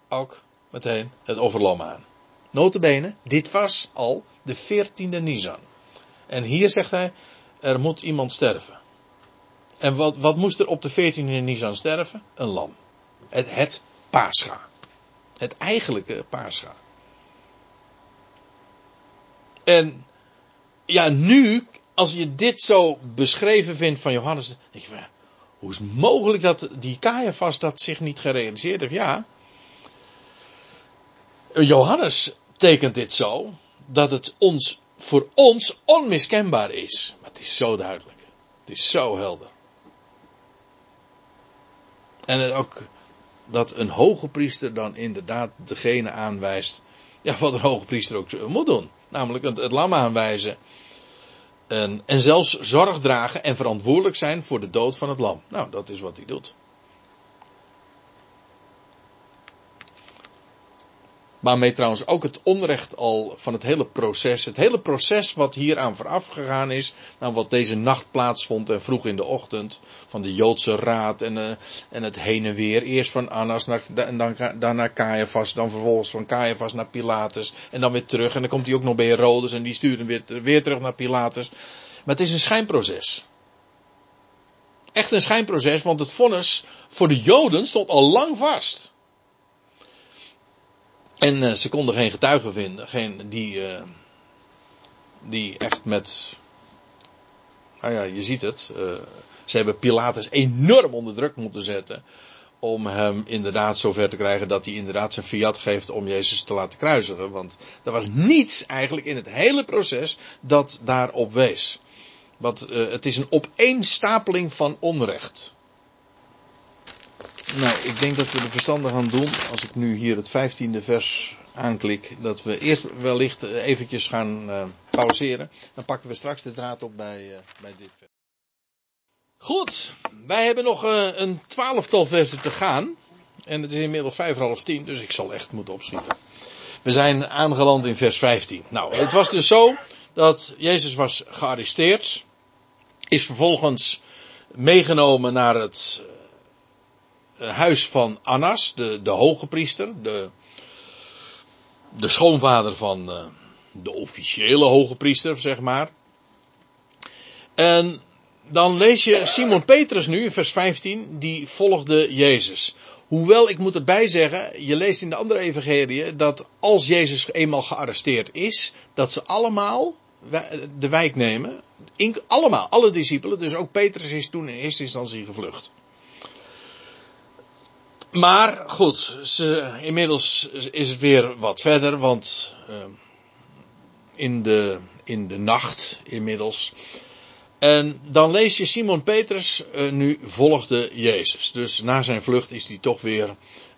ook meteen het offerlam aan. Notabene, dit was al de 14e Nisan. En hier zegt hij, er moet iemand sterven. En wat, wat moest er op de 14e Nisan sterven? Een lam. Het, het. Het eigenlijke paascha. En ja, nu, als je dit zo beschreven vindt van Johannes, denk je, hoe is mogelijk dat die Caiaphas dat zich niet gerealiseerd heeft? Ja, Johannes tekent dit zo, dat het ons, voor ons onmiskenbaar is. Maar het is zo duidelijk. Het is zo helder. En ook dat een hoge priester dan inderdaad degene aanwijst. Ja, wat een hoge priester ook moet doen. Namelijk het, het lam aanwijzen. En, en zelfs zorg dragen en verantwoordelijk zijn voor de dood van het lam. Nou, dat is wat hij doet. Waarmee trouwens ook het onrecht al van het hele proces, het hele proces wat hier aan vooraf gegaan is, nou wat deze nacht plaatsvond en vroeg in de ochtend, van de Joodse raad en, uh, en het heen en weer, eerst van Annas naar, en dan, dan naar Caiaphas, dan vervolgens van Caiaphas naar Pilatus en dan weer terug en dan komt hij ook nog bij Herodes en die stuurt hem weer, weer terug naar Pilatus. Maar het is een schijnproces. Echt een schijnproces, want het vonnis voor de Joden stond al lang vast. En uh, ze konden geen getuigen vinden, geen, die, uh, die echt met. Nou ja, je ziet het. Uh, ze hebben Pilatus enorm onder druk moeten zetten. om hem inderdaad zover te krijgen dat hij inderdaad zijn fiat geeft om Jezus te laten kruisigen. Want er was niets eigenlijk in het hele proces dat daarop wees. Want het is een opeenstapeling van onrecht. Nou, ik denk dat we de verstandig gaan doen, als ik nu hier het vijftiende vers aanklik, dat we eerst wellicht eventjes gaan uh, pauzeren. Dan pakken we straks de draad op bij, uh, bij dit vers. Goed, wij hebben nog uh, een twaalftal versen te gaan. En het is inmiddels vijf half tien, dus ik zal echt moeten opschieten. We zijn aangeland in vers 15. Nou, het was dus zo dat Jezus was gearresteerd. Is vervolgens meegenomen naar het huis van Annas, de, de hoge priester. De, de schoonvader van uh, de officiële hoge priester, zeg maar. En dan lees je Simon Petrus nu in vers 15, die volgde Jezus. Hoewel, ik moet erbij zeggen, je leest in de andere evangelie dat als Jezus eenmaal gearresteerd is, dat ze allemaal de wijk nemen. Allemaal, alle discipelen, dus ook Petrus is toen in eerste instantie gevlucht. Maar goed, ze, inmiddels is het weer wat verder, want uh, in, de, in de nacht inmiddels en dan lees je Simon Petrus uh, nu volgde Jezus. Dus na zijn vlucht is hij toch weer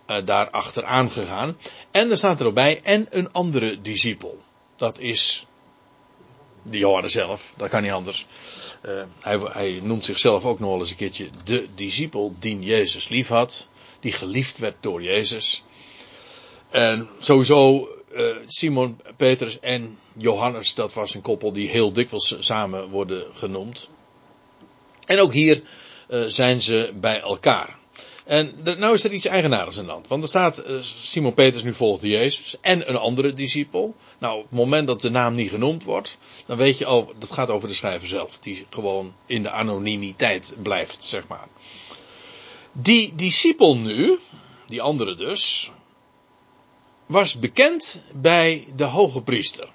uh, daar achteraan gegaan. En er staat er ook bij, en een andere discipel. Dat is de Johannes zelf, dat kan niet anders. Uh, hij, hij, noemt zichzelf ook nog wel eens een keertje de discipel die Jezus lief had. Die geliefd werd door Jezus. En sowieso uh, Simon Petrus en Johannes, dat was een koppel die heel dikwijls samen worden genoemd. En ook hier uh, zijn ze bij elkaar. En nou is er iets eigenaardigs aan de hand. Want er staat, uh, Simon Petrus nu volgde Jezus en een andere discipel. Nou, op het moment dat de naam niet genoemd wordt, dan weet je al, dat gaat over de schrijver zelf. Die gewoon in de anonimiteit blijft, zeg maar. Die discipel nu, die andere dus, was bekend bij de hoge priester.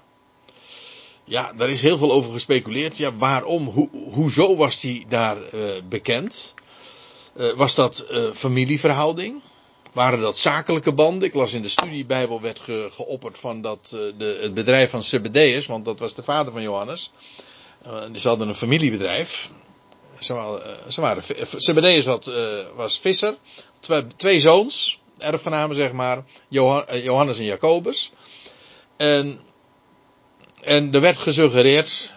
Ja, daar is heel veel over gespeculeerd. Ja, waarom? Ho hoezo was hij daar uh, bekend? Uh, was dat uh, familieverhouding? Waren dat zakelijke banden? Ik las in de studiebijbel werd ge geopperd van dat de, het bedrijf van Zebedeus, want dat was de vader van Johannes. ze hadden een familiebedrijf. Ze waren, ze waren Zebedeus had, was visser, twee, twee zoons erfgenamen, zeg maar. Eh, Johannes en Jacobus. En, en er werd gesuggereerd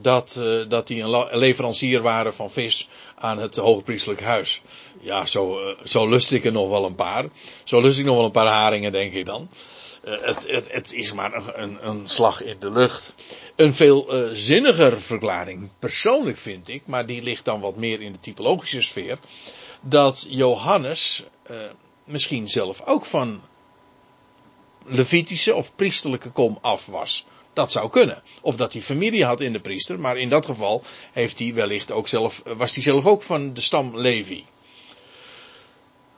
dat, dat die een leverancier waren van vis aan het hoogpriestelijk huis. Ja, zo, zo lust ik er nog wel een paar. Zo lust ik nog wel een paar haringen, denk ik dan. Uh, het, het, het, is maar een, een, slag in de lucht. Een veel zinniger verklaring, persoonlijk vind ik, maar die ligt dan wat meer in de typologische sfeer. Dat Johannes misschien zelf ook van Levitische of priesterlijke kom af was. Dat zou kunnen. Of dat hij familie had in de priester, maar in dat geval heeft hij wellicht ook zelf, was hij zelf ook van de stam Levi.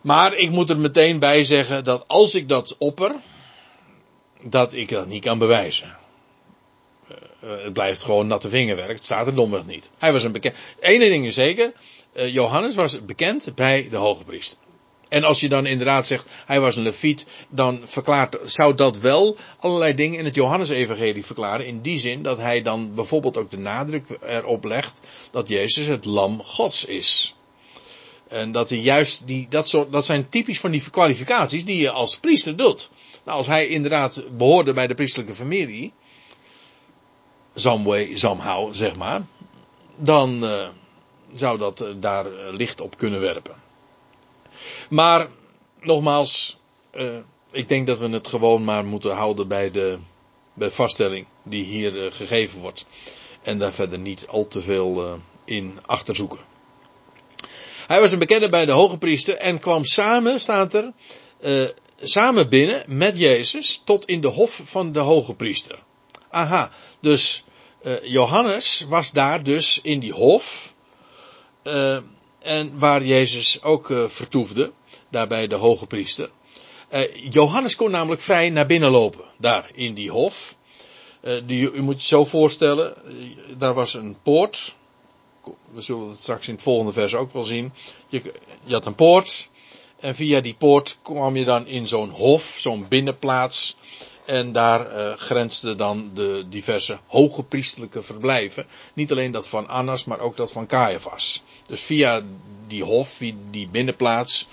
Maar ik moet er meteen bij zeggen dat als ik dat opper, dat ik dat niet kan bewijzen. Uh, het blijft gewoon natte vingerwerk, het staat er domweg niet. Hij was een bekend. Ene ding is zeker, uh, Johannes was bekend bij de hoge priester. En als je dan inderdaad zegt, hij was een leviet, dan verklaart, zou dat wel allerlei dingen in het Johannesevangelie verklaren. In die zin dat hij dan bijvoorbeeld ook de nadruk erop legt dat Jezus het lam Gods is. En dat hij juist die, dat soort, dat zijn typisch van die kwalificaties die je als priester doet. Nou, als hij inderdaad behoorde bij de priestelijke familie, Zamwe, Zamhou, zeg maar, dan uh, zou dat uh, daar uh, licht op kunnen werpen. Maar nogmaals, ik denk dat we het gewoon maar moeten houden bij de, bij vaststelling die hier gegeven wordt. En daar verder niet al te veel in achterzoeken. Hij was een bekende bij de hoge priester en kwam samen, staat er, samen binnen met Jezus tot in de hof van de hoge priester. Aha, dus Johannes was daar dus in die hof en waar Jezus ook uh, vertoefde, daarbij de hoge priester. Johannes kon namelijk vrij naar binnen lopen, daar in die hof. Die, u moet je zo voorstellen, daar was een poort. We zullen het straks in het volgende vers ook wel zien. Je, je had een poort. En via die poort kwam je dan in zo'n hof, zo'n binnenplaats. En daar uh, grensden dan de diverse hoge priestelijke verblijven. Niet alleen dat van Annas, maar ook dat van Caiaphas. Dus via die hof, die binnenplaats,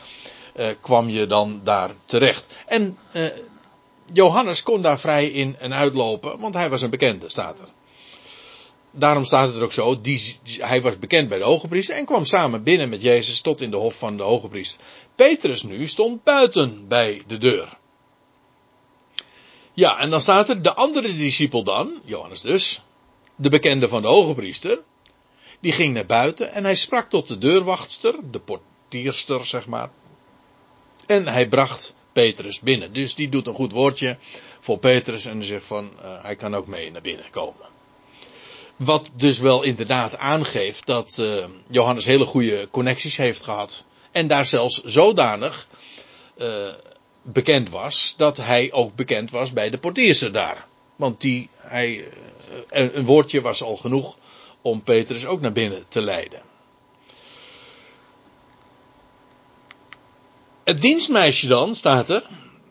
uh, kwam je dan daar terecht. En uh, Johannes kon daar vrij in en uitlopen, want hij was een bekende, staat er. Daarom staat het er ook zo, die, hij was bekend bij de hoge priester en kwam samen binnen met Jezus tot in de hof van de hoge priester. Petrus nu stond buiten bij de deur. Ja, en dan staat er de andere discipel dan, Johannes dus, de bekende van de hoge priester, die ging naar buiten en hij sprak tot de deurwachtster, de portierster zeg maar. En hij bracht Petrus binnen. Dus die doet een goed woordje voor Petrus en zegt van, uh, hij kan ook mee naar binnen komen. Wat dus wel inderdaad aangeeft dat uh, Johannes hele goede connecties heeft gehad. En daar zelfs zodanig uh, bekend was dat hij ook bekend was bij de portierster daar. Want die, hij, een woordje was al genoeg om Petrus ook naar binnen te leiden. Het dienstmeisje dan, staat er,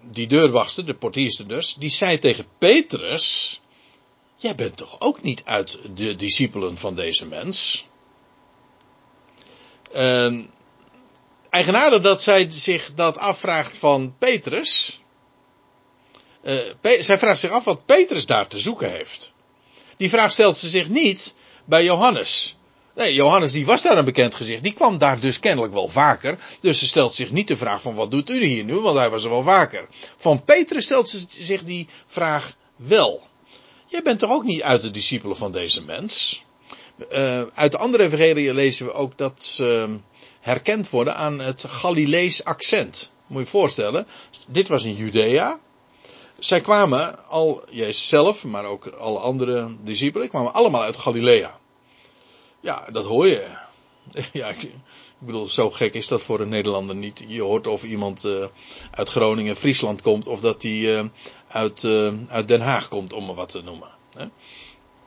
die deurwachter, de portierster dus, die zei tegen Petrus, jij bent toch ook niet uit de discipelen van deze mens? Uh, eigenaardig dat zij zich dat afvraagt van Petrus. Pe zij vraagt zich af wat Petrus daar te zoeken heeft. Die vraag stelt ze zich niet bij Johannes. Nee, Johannes die was daar een bekend gezicht. Die kwam daar dus kennelijk wel vaker. Dus ze stelt zich niet de vraag van wat doet u hier nu, want hij was er wel vaker. Van Petrus stelt ze zich die vraag wel. Jij bent toch ook niet uit de discipelen van deze mens? Uh, uit de andere evangelie lezen we ook dat herkend worden aan het Galilees accent. Moet je je voorstellen, dit was in Judea. Zij kwamen, al Jezus zelf, maar ook alle andere discipelen, kwamen allemaal uit Galilea. Ja, dat hoor je. <laughs> Ja, ik, bedoel, zo gek is dat voor een Nederlander niet. Je hoort of iemand uh, uit Groningen, Friesland komt, of dat hij uh, uit, uh, uit Den Haag komt, om maar wat te noemen. Hè?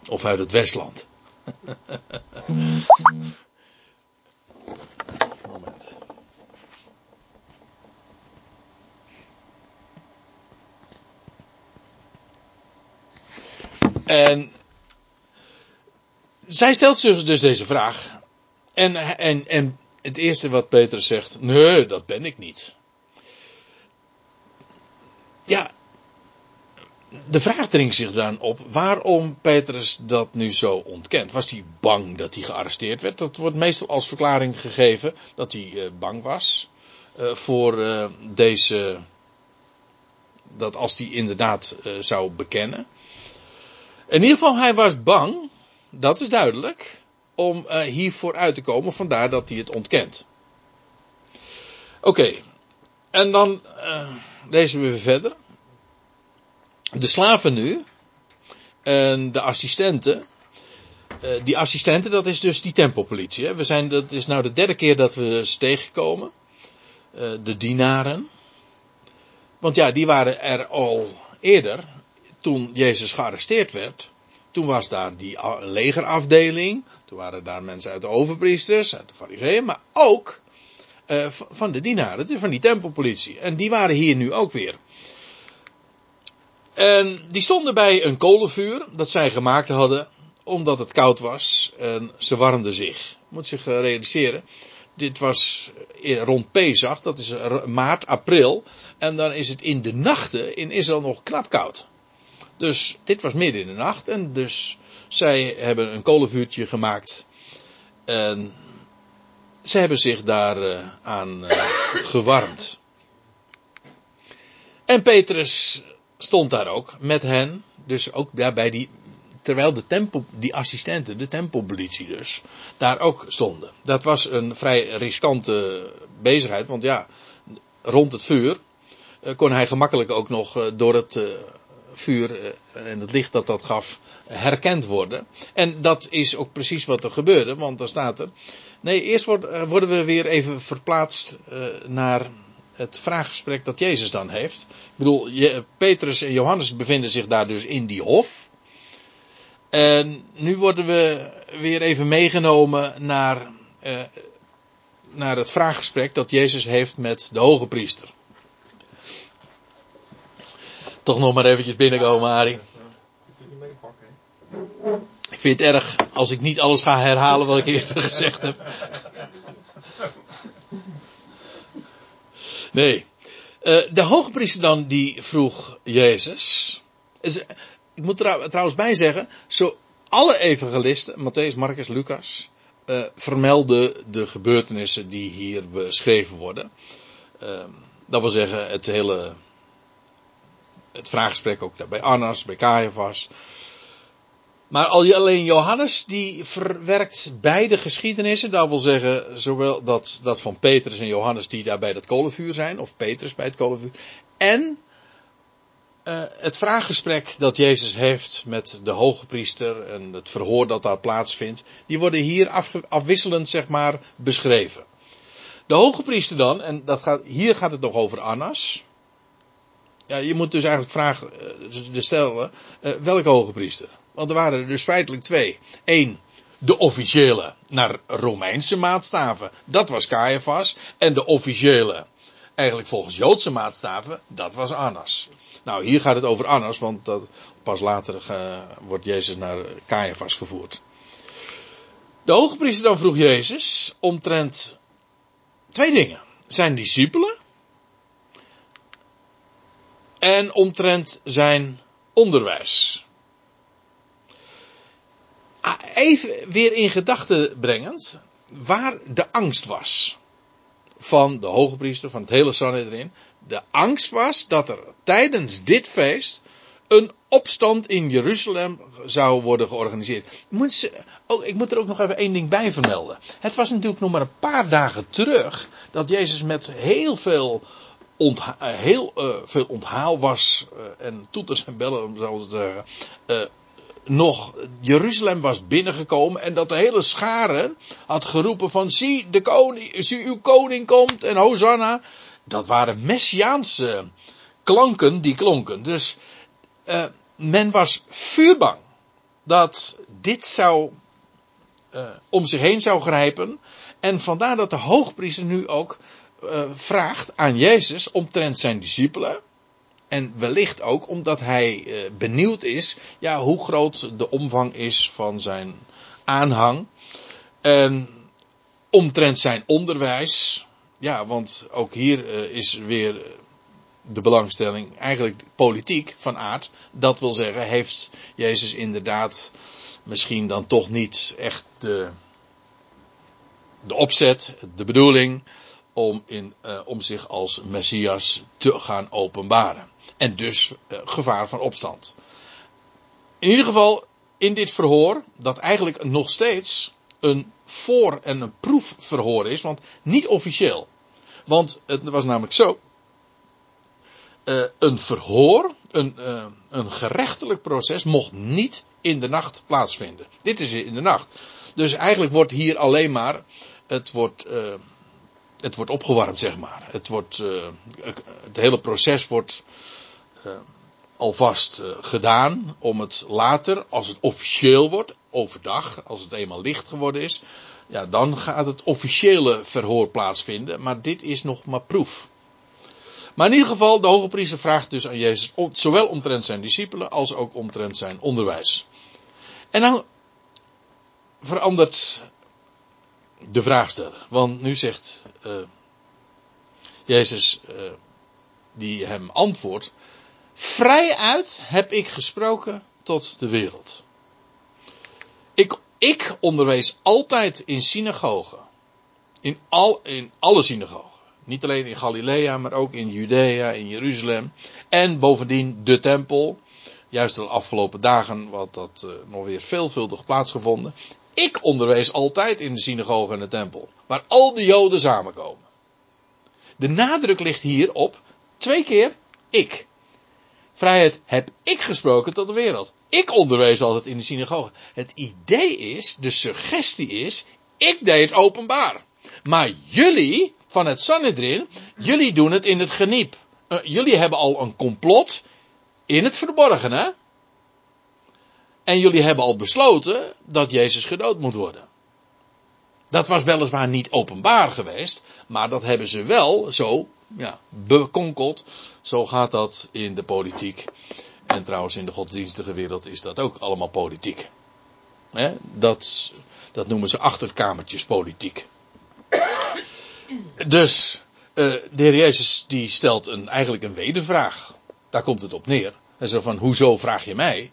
Of uit het Westland. <laughs> Moment. En zij stelt dus deze vraag. En, en, en het eerste wat Petrus zegt, nee, dat ben ik niet. Ja, de vraag dringt zich dan op waarom Petrus dat nu zo ontkent. Was hij bang dat hij gearresteerd werd? Dat wordt meestal als verklaring gegeven dat hij uh, bang was uh, voor uh, deze. Dat als hij inderdaad zou bekennen. In ieder geval, hij was bang dat is duidelijk. Om uh, hiervoor uit te komen, vandaar dat hij het ontkent. Oké, en dan uh, lezen we verder. De slaven nu, en de assistenten. Uh, die assistenten, dat is dus die tempelpolitie. Hè? We zijn, dat is nou de derde keer dat we ze tegenkomen. de dienaren. Want ja, die waren er al eerder, toen Jezus gearresteerd werd. Toen was daar die legerafdeling. Toen waren daar mensen uit de overpriesters, uit de fariseeën, maar ook uh, van de dienaren, dus van die tempelpolitie. En die waren hier nu ook weer. En die stonden bij een kolenvuur dat zij gemaakt hadden, omdat het koud was. En ze warmden zich. Moet zich realiseren. Dit was rond Pesach, dat is maart, april. En dan is het in de nachten in Israël nog knap koud. Dus dit was midden in de nacht en dus zij hebben een kolenvuurtje gemaakt. En ze hebben zich daar uh, aan uh, gewarmd. En Petrus stond daar ook met hen. Dus ook ja, bij die. Terwijl de tempel, die assistenten, de tempelpolitie dus, daar ook stonden. Dat was een vrij riskante bezigheid, want ja, rond het vuur uh, kon hij gemakkelijk ook nog door het vuur eh, en het licht dat dat gaf herkend worden. En dat is ook precies wat er gebeurde, want daar staat er. Nee, eerst eh, worden we weer even verplaatst eh, naar het vraaggesprek dat Jezus dan heeft. Ik bedoel, Petrus en Johannes bevinden zich daar dus in die hof. En nu worden we weer even meegenomen naar naar het vraaggesprek dat Jezus heeft met de hoge priester. Toch nog maar eventjes binnenkomen, Arie. Ik vind het erg als ik niet alles ga herhalen wat ik eerder gezegd heb. Nee. Uh, de hoogpriester dan die vroeg Jezus. Ik moet er trouwens bij zeggen, zo alle evangelisten, Matthäus, Marcus, Lucas, uh, vermelden de gebeurtenissen die hier beschreven worden. Uh, dat wil zeggen, het hele, het vraaggesprek ook bij Annas, bij Caiaphas. Maar alleen Johannes die verwerkt beide geschiedenissen. Dat wil zeggen, zowel dat, dat van Petrus en Johannes die daar bij dat kolenvuur zijn, of Petrus bij het kolenvuur. En uh, het vraaggesprek dat Jezus heeft met de hoge priester en het verhoor dat daar plaatsvindt, die worden hier af, afwisselend zeg maar beschreven. De hoge priester dan, en dat gaat, hier gaat het nog over Annas. Ja, je moet dus eigenlijk vragen, uh, stellen, uh, welke hoge priester? Want er waren er dus feitelijk twee. Eén, de officiële naar Romeinse maatstaven. Dat was Caiaphas. En de officiële, eigenlijk volgens Joodse maatstaven, dat was Annas. Nou, hier gaat het over Annas, want dat, pas later uh, wordt Jezus naar Caiaphas gevoerd. De hoogpriester dan vroeg Jezus omtrent twee dingen. Zijn discipelen en omtrent zijn onderwijs. Ah, even weer in gedachten brengend waar de angst was van de hoge priester, van het hele Sanhedrin. De angst was dat er tijdens dit feest een opstand in Jeruzalem zou worden georganiseerd. Moet oh, ik moet er ook nog even één ding bij vermelden. Het was natuurlijk nog maar een paar dagen terug dat Jezus met heel veel, heel, uh, veel onthaal was uh, en toeters en bellen, om zo te zeggen, nog Jeruzalem was binnengekomen en dat de hele schare had geroepen van zie, de koning, zie uw koning komt en Hosanna. Dat waren messiaanse klanken die klonken. Dus men was vuurbang dat dit zou om zich heen zou grijpen. En vandaar dat de hoogpriester nu ook uh, vraagt aan Jezus omtrent zijn discipelen. En wellicht ook omdat hij uh, benieuwd is, ja, hoe groot de omvang is van zijn aanhang. En omtrent zijn onderwijs. Ja, want ook hier uh, is weer de belangstelling eigenlijk politiek van aard. Dat wil zeggen, heeft Jezus inderdaad misschien dan toch niet echt de, de opzet, de bedoeling om, in, uh, om zich als Messias te gaan openbaren. En dus uh, gevaar van opstand. In ieder geval in dit verhoor, dat eigenlijk nog steeds een voor- en een proefverhoor is, want niet officieel. Want het was namelijk zo. Uh, een verhoor, een, een gerechtelijk proces, mocht niet in de nacht plaatsvinden. Dit is in de nacht. Dus eigenlijk wordt hier alleen maar, het wordt, het wordt opgewarmd, zeg maar. Het wordt, het hele proces wordt uh, alvast uh, gedaan om het later, als het officieel wordt, overdag, als het eenmaal licht geworden is, ja, dan gaat het officiële verhoor plaatsvinden, maar dit is nog maar proef. Maar in ieder geval, de hoge priester vraagt dus aan Jezus, zowel omtrent zijn discipelen als ook omtrent zijn onderwijs. En dan verandert de vraagsteller, want nu zegt uh, Jezus, die hem antwoordt, Vrij uit heb ik gesproken tot de wereld. Ik, ik onderwees altijd in synagogen. In, al, in alle synagogen. Niet alleen in Galilea, maar ook in Judea, in Jeruzalem. En bovendien de tempel. Juist de afgelopen dagen wat dat uh, nog weer veelvuldig plaatsgevonden. Ik onderwees altijd in de synagoge en de tempel. Waar al de Joden samenkomen. De nadruk ligt hier op twee keer ik. Vrijheid heb ik gesproken tot de wereld. Ik onderwees altijd in de synagoge. Het idee is, de suggestie is, ik deed het openbaar. Maar jullie, van het Sanhedrin, jullie doen het in het geniep. Uh, jullie hebben al een complot in het verborgen, hè? En jullie hebben al besloten dat Jezus gedood moet worden. Dat was weliswaar niet openbaar geweest, maar dat hebben ze wel zo ja, bekonkeld. Zo gaat dat in de politiek. En trouwens in de godsdienstige wereld is dat ook allemaal politiek. dat, dat noemen ze achterkamertjespolitiek. Dus uh, de heer Jezus die stelt een, eigenlijk een wedervraag. Daar komt het op neer. Hij zegt van, hoezo vraag je mij?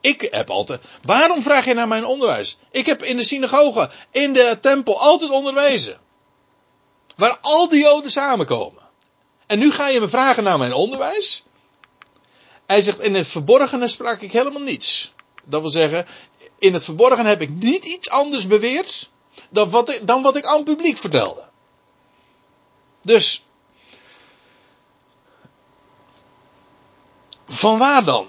Ik heb altijd, waarom vraag je naar mijn onderwijs? Ik heb in de synagoge, in de tempel altijd onderwezen. Waar al die joden samenkomen. En nu ga je me vragen naar mijn onderwijs? Hij zegt, in het verborgene sprak ik helemaal niets. Dat wil zeggen, in het verborgen heb ik niet iets anders beweerd dan wat ik, dan wat ik aan het publiek vertelde. Dus, van waar dan?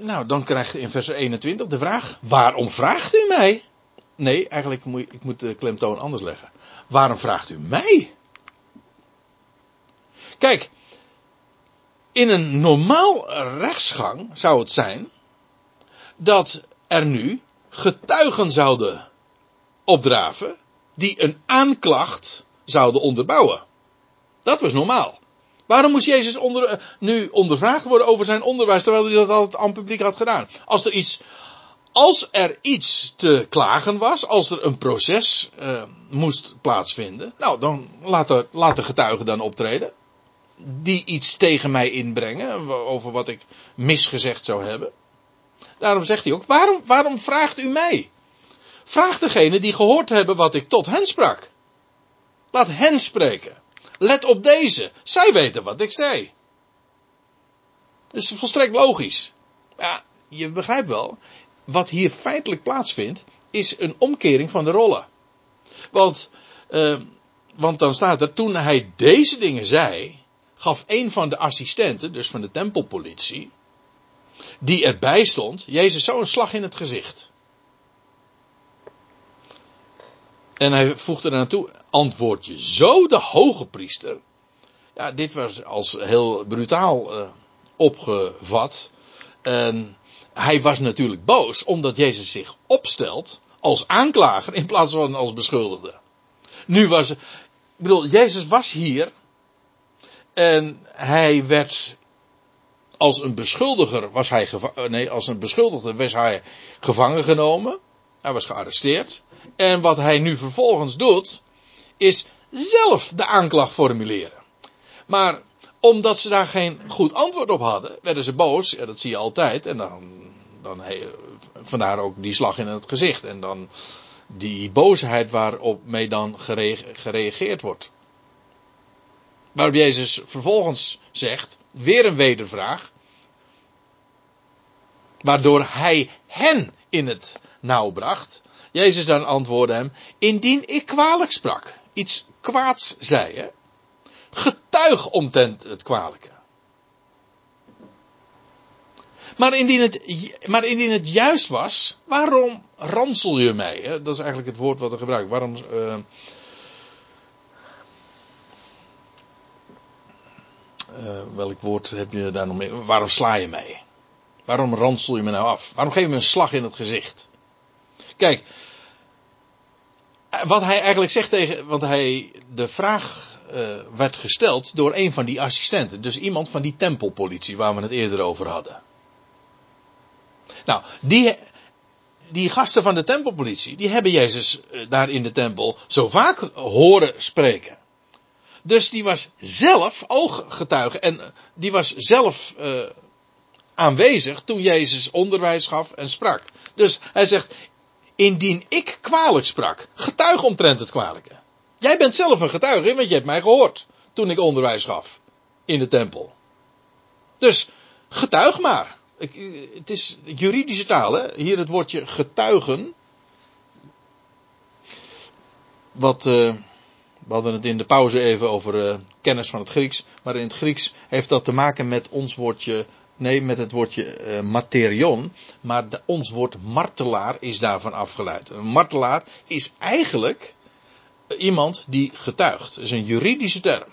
Nou, dan krijg je in vers 21 de vraag, waarom vraagt u mij? Nee, eigenlijk moet ik moet de klemtoon anders leggen. Waarom vraagt u mij? Kijk, in een normaal rechtsgang zou het zijn dat er nu getuigen zouden opdraven die een aanklacht zouden onderbouwen. Dat was normaal. Waarom moest Jezus onder, nu ondervraagd worden over zijn onderwijs terwijl hij dat altijd aan het publiek had gedaan? Als er iets, als er iets te klagen was, als er een proces uh, moest plaatsvinden, nou dan laat de, laat de getuigen dan optreden. Die iets tegen mij inbrengen over wat ik misgezegd zou hebben. Daarom zegt hij ook, waarom, waarom vraagt u mij? Vraag degene die gehoord hebben wat ik tot hen sprak. Laat hen spreken. Let op deze. Zij weten wat ik zei. Dat is volstrekt logisch. Ja, je begrijpt wel. Wat hier feitelijk plaatsvindt, is een omkering van de rollen. Want, uh, want dan staat er, toen hij deze dingen zei, gaf een van de assistenten, dus van de tempelpolitie, die erbij stond, Jezus zo een slag in het gezicht. En hij voegde er naartoe, antwoord je zo de hoge priester. Ja, dit was als heel brutaal uh, opgevat. En hij was natuurlijk boos omdat Jezus zich opstelt als aanklager in plaats van als beschuldigde. Nu was, ik bedoel, Jezus was hier en hij werd als een beschuldiger was hij eh, nee, als een beschuldigde was hij gevangen genomen. Hij was gearresteerd. En wat hij nu vervolgens doet, is zelf de aanklacht formuleren. Maar omdat ze daar geen goed antwoord op hadden, werden ze boos. Ja, dat zie je altijd. En dan, dan vandaar ook die slag in het gezicht. En dan die boosheid waarop mee dan gereageerd wordt. Waarop Jezus vervolgens zegt, weer een wedervraag. Waardoor hij hen in het nauw bracht. Jezus dan antwoordde hem, indien ik kwalijk sprak, iets kwaads zei, getuig omtrent het kwalijke. Maar indien, het, maar indien het juist was, waarom ransel je mij? Hè? Dat is eigenlijk het woord wat we gebruiken. Waarom, uh, uh, welk woord heb je daar nog mee? Waarom sla je mij? Waarom ransel je me nou af? Waarom geef je me een slag in het gezicht? Kijk, wat hij eigenlijk zegt tegen, want hij, de vraag uh, werd gesteld door een van die assistenten. Dus iemand van die tempelpolitie waar we het eerder over hadden. Nou, die, die gasten van de tempelpolitie, die hebben Jezus uh, daar in de tempel zo vaak horen spreken. Dus die was zelf ooggetuige en die was zelf aanwezig toen Jezus onderwijs gaf en sprak. Dus hij zegt, indien ik kwalijk sprak, getuig omtrent het kwalijke. Jij bent zelf een getuige, want je hebt mij gehoord toen ik onderwijs gaf in de tempel. Dus getuig maar. Ik, het is juridische taal, hè? Hier het woordje getuigen. Wat, uh, we hadden het in de pauze even over uh, kennis van het Grieks. Maar in het Grieks heeft dat te maken met ons woordje Nee, met het woordje uh, materion. Maar ons woord martelaar is daarvan afgeleid. Een martelaar is eigenlijk iemand die getuigt. Dat is een juridische term.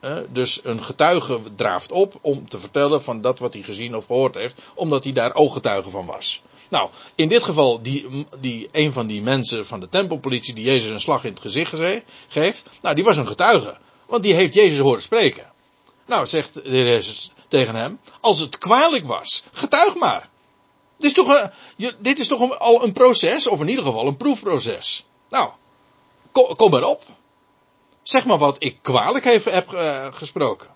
Uh, dus een getuige draaft op om te vertellen van dat wat hij gezien of gehoord heeft, omdat hij daar ooggetuige van was. Nou, in dit geval, die, die, een van die mensen van de tempelpolitie die Jezus een slag in het gezicht geeft, nou, die was een getuige. Want die heeft Jezus horen spreken. Nou, zegt de heer tegen hem, als het kwalijk was, getuig maar. Dit is toch, een, dit is toch al een proces, of in ieder geval een proefproces. Nou, kom, kom maar op. Zeg maar wat ik kwalijk heb, heb uh, gesproken.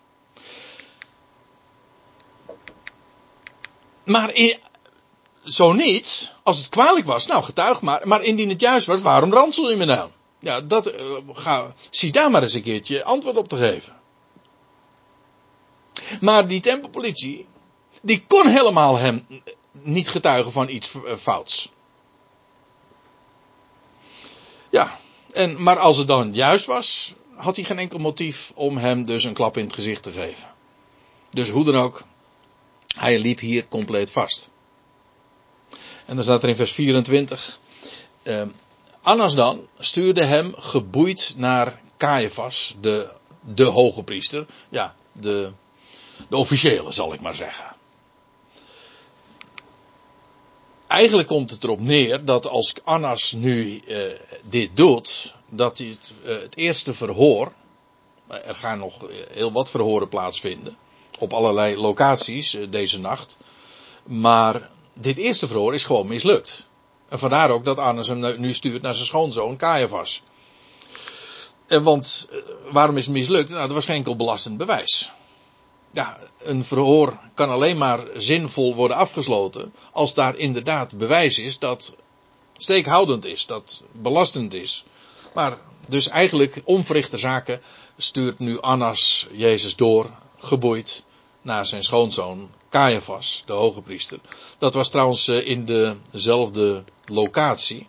Maar in, zo niet, als het kwalijk was, nou getuig maar. Maar indien het juist was, waarom ransel je me nou? Ja, dat, uh, ga, zie daar maar eens een keertje antwoord op te geven. Maar die tempelpolitie, die kon helemaal hem niet getuigen van iets eh, fouts. Ja, en, maar als het dan juist was, had hij geen enkel motief om hem dus een klap in het gezicht te geven. Dus hoe dan ook, hij liep hier compleet vast. En dan staat er in vers 24. Uh, Annas dan stuurde hem geboeid naar Caiaphas, de, de hoge priester. Ja, de, de officiële zal ik maar zeggen. Eigenlijk komt het erop neer dat als Annas nu uh, dit doet, dat hij het, eerste verhoor, er gaan nog heel wat verhoren plaatsvinden, op allerlei locaties deze nacht, maar dit eerste verhoor is gewoon mislukt. En vandaar ook dat Annas hem nu stuurt naar zijn schoonzoon Caiaphas. En want waarom is het mislukt? Nou, er was geen enkel belastend bewijs ja, een verhoor kan alleen maar zinvol worden afgesloten als daar inderdaad bewijs is dat steekhoudend is, dat belastend is. Maar dus eigenlijk onverrichte zaken stuurt nu Annas Jezus door, geboeid, naar zijn schoonzoon Caiaphas, de hoge priester. Dat was trouwens eh, in dezelfde locatie.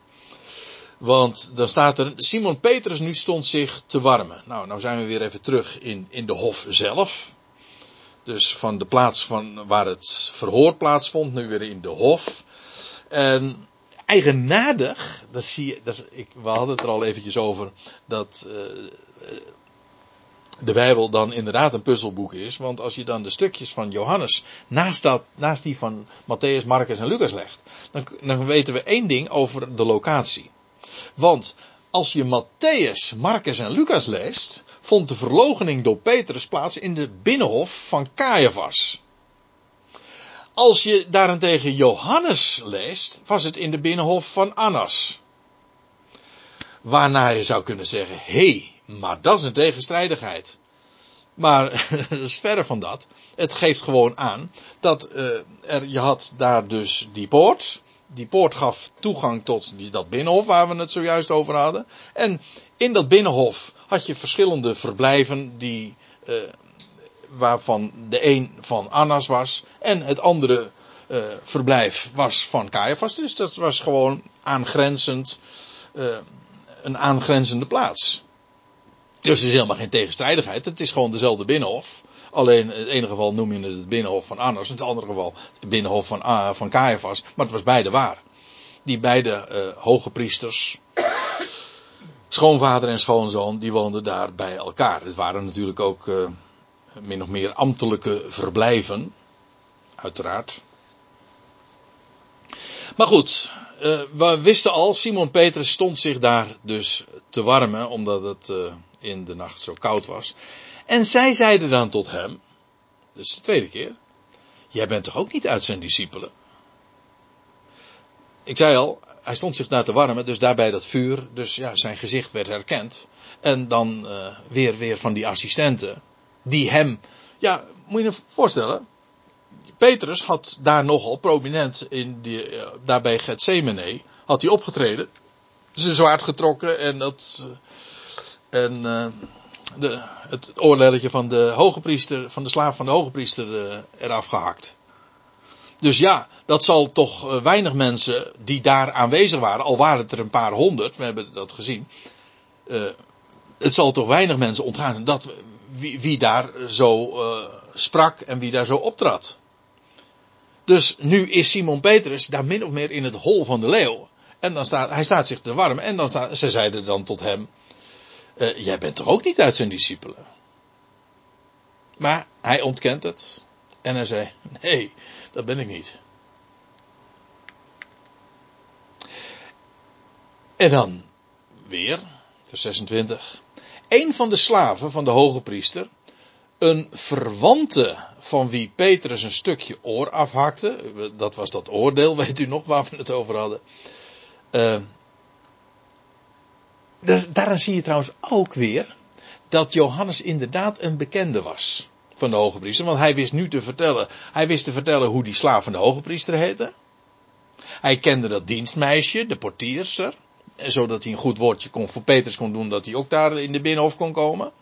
Want dan staat er, Simon Petrus nu stond zich te warmen. Nou, nou zijn we weer even terug in, in de hof zelf. Dus van de plaats van waar het verhoor plaatsvond, nu weer in de hof. En eigenaardig, dat zie je, dat, ik, we hadden het er al eventjes over, dat uh, de Bijbel dan inderdaad een puzzelboek is. Want als je dan de stukjes van Johannes naast, dat, naast die van Matthäus, Marcus en Lucas legt, dan, dan weten we één ding over de locatie. Want als je Matthäus, Marcus en Lucas leest, vond de verlogening door Petrus plaats in de binnenhof van Caiaphas. Als je daarentegen Johannes leest, was het in de binnenhof van Annas. Waarna je zou kunnen zeggen, hé, hey, maar dat is een tegenstrijdigheid. Maar <laughs> dat is verre van dat. Het geeft gewoon aan dat uh, er, je had daar dus die poort. Die poort gaf toegang tot die, dat binnenhof waar we het zojuist over hadden. En in dat binnenhof had je verschillende verblijven die, uh, waarvan de een van Annas was en het andere uh, verblijf was van Caiaphas. Dus dat was gewoon aangrenzend, uh, een aangrenzende plaats. Dus er is helemaal geen tegenstrijdigheid. Het is gewoon dezelfde binnenhof. Alleen in het ene geval noem je het het binnenhof van Annas, in het andere geval het binnenhof van, uh, van Caiaphas. Maar het was beide waar. Die beide hoge priesters, schoonvader en schoonzoon, die woonden daar bij elkaar. Het waren natuurlijk ook uh, min of meer ambtelijke verblijven. Uiteraard. Maar goed, uh, we wisten al, Simon Petrus stond zich daar dus te warmen, omdat het uh, in de nacht zo koud was. En zij zeiden dan tot hem, dus de tweede keer, jij bent toch ook niet uit zijn discipelen? Ik zei al, hij stond zich daar te warmen, dus daarbij dat vuur, dus ja, zijn gezicht werd herkend. En dan uh, weer, weer van die assistenten, die hem, ja, moet je je voorstellen, Petrus had daar nogal prominent in die, uh, daarbij Gethsemane, had hij opgetreden, zijn zwaard getrokken en dat, uh, en de, het oorlelletje van de hoge priester, van de slaaf van de hoge priester eraf gehakt. Dus ja, dat zal toch uh, weinig mensen die daar aanwezig waren, al waren het er een paar honderd, we hebben dat gezien. Uh, het zal toch weinig mensen ontgaan dat wie, daar zo uh, sprak en wie daar zo optrad. Dus nu is Simon Petrus daar min of meer in het hol van de leeuw. En dan staat, hij staat zich te warm. En dan ze zeiden dan tot hem, jij bent toch ook niet uit zijn discipelen? Maar hij ontkent het. En hij zei, nee, dat ben ik niet. En dan weer, vers 26. Een van de slaven van de hoge priester, een verwante van wie Petrus een stukje oor afhakte, dat was dat oordeel, <laughs> weet u nog, waar we het over hadden. Uh, daaraan zie je trouwens ook weer dat Johannes inderdaad een bekende was van de hoge priester, want hij wist nu te vertellen, hij wist te vertellen hoe die slaaf van de hoge priester heette. Hij kende dat dienstmeisje, de portierster, zodat hij een goed woordje kon, voor Petrus kon doen, dat hij ook daar in de binnenhof kon komen.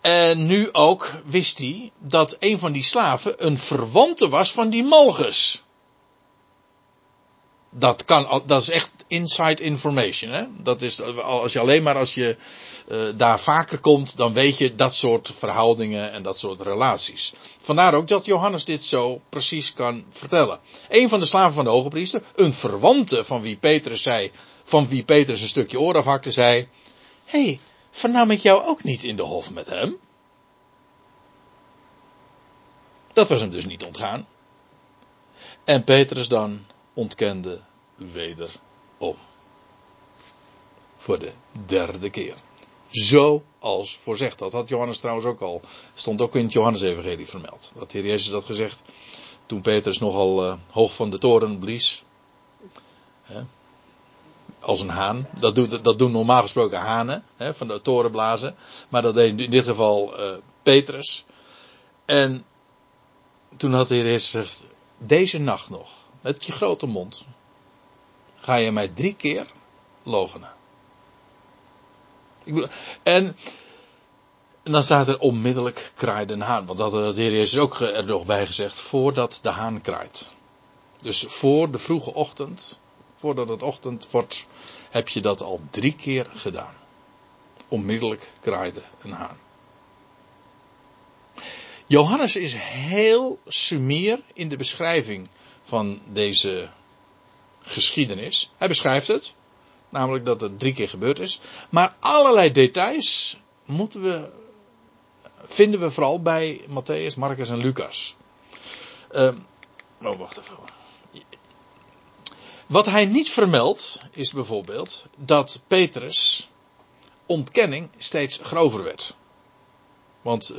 En nu ook wist hij dat een van die slaven een verwante was van die Malchus. Dat kan, dat is echt inside information, hè. Dat is, als je alleen maar als je uh, daar vaker komt, dan weet je dat soort verhoudingen en dat soort relaties. Vandaar ook dat Johannes dit zo precies kan vertellen. Een van de slaven van de hoge priester, een verwante van wie Petrus zei, van wie Petrus een stukje oor afhakte, zei, hey, vernam ik jou ook niet in de hof met hem? Dat was hem dus niet ontgaan. En Petrus dan ontkende wederom. Voor de derde keer. Zoals voorzegd. Dat had Johannes trouwens ook al. Stond ook in het Johannes-evangelie vermeld. Dat de Heer Jezus dat gezegd. Toen Petrus nogal uh, hoog van de toren blies. Hè, als een haan. Dat, doet, dat doen normaal gesproken hanen. Hè, van de toren blazen. Maar dat deed in dit geval uh, Petrus. En toen had de Heer Jezus gezegd. Deze nacht nog. Met je grote mond. Ga je mij drie keer logenen. En, en dan staat er onmiddellijk kraaide een haan. Want dat had de Heer Jezus ook er nog bij gezegd. Voordat de haan kraait. Dus voor de vroege ochtend. Voordat het ochtend wordt. Heb je dat al drie keer gedaan. Onmiddellijk kraaide een haan. Johannes is heel sumier in de beschrijving van deze geschiedenis. Hij beschrijft het. Namelijk dat het drie keer gebeurd is. Maar allerlei details moeten we, vinden we vooral bij Matthäus, Marcus en Lucas. Uh, oh, wacht even. Wat hij niet vermeldt is bijvoorbeeld dat Petrus ontkenning steeds grover werd. Want uh,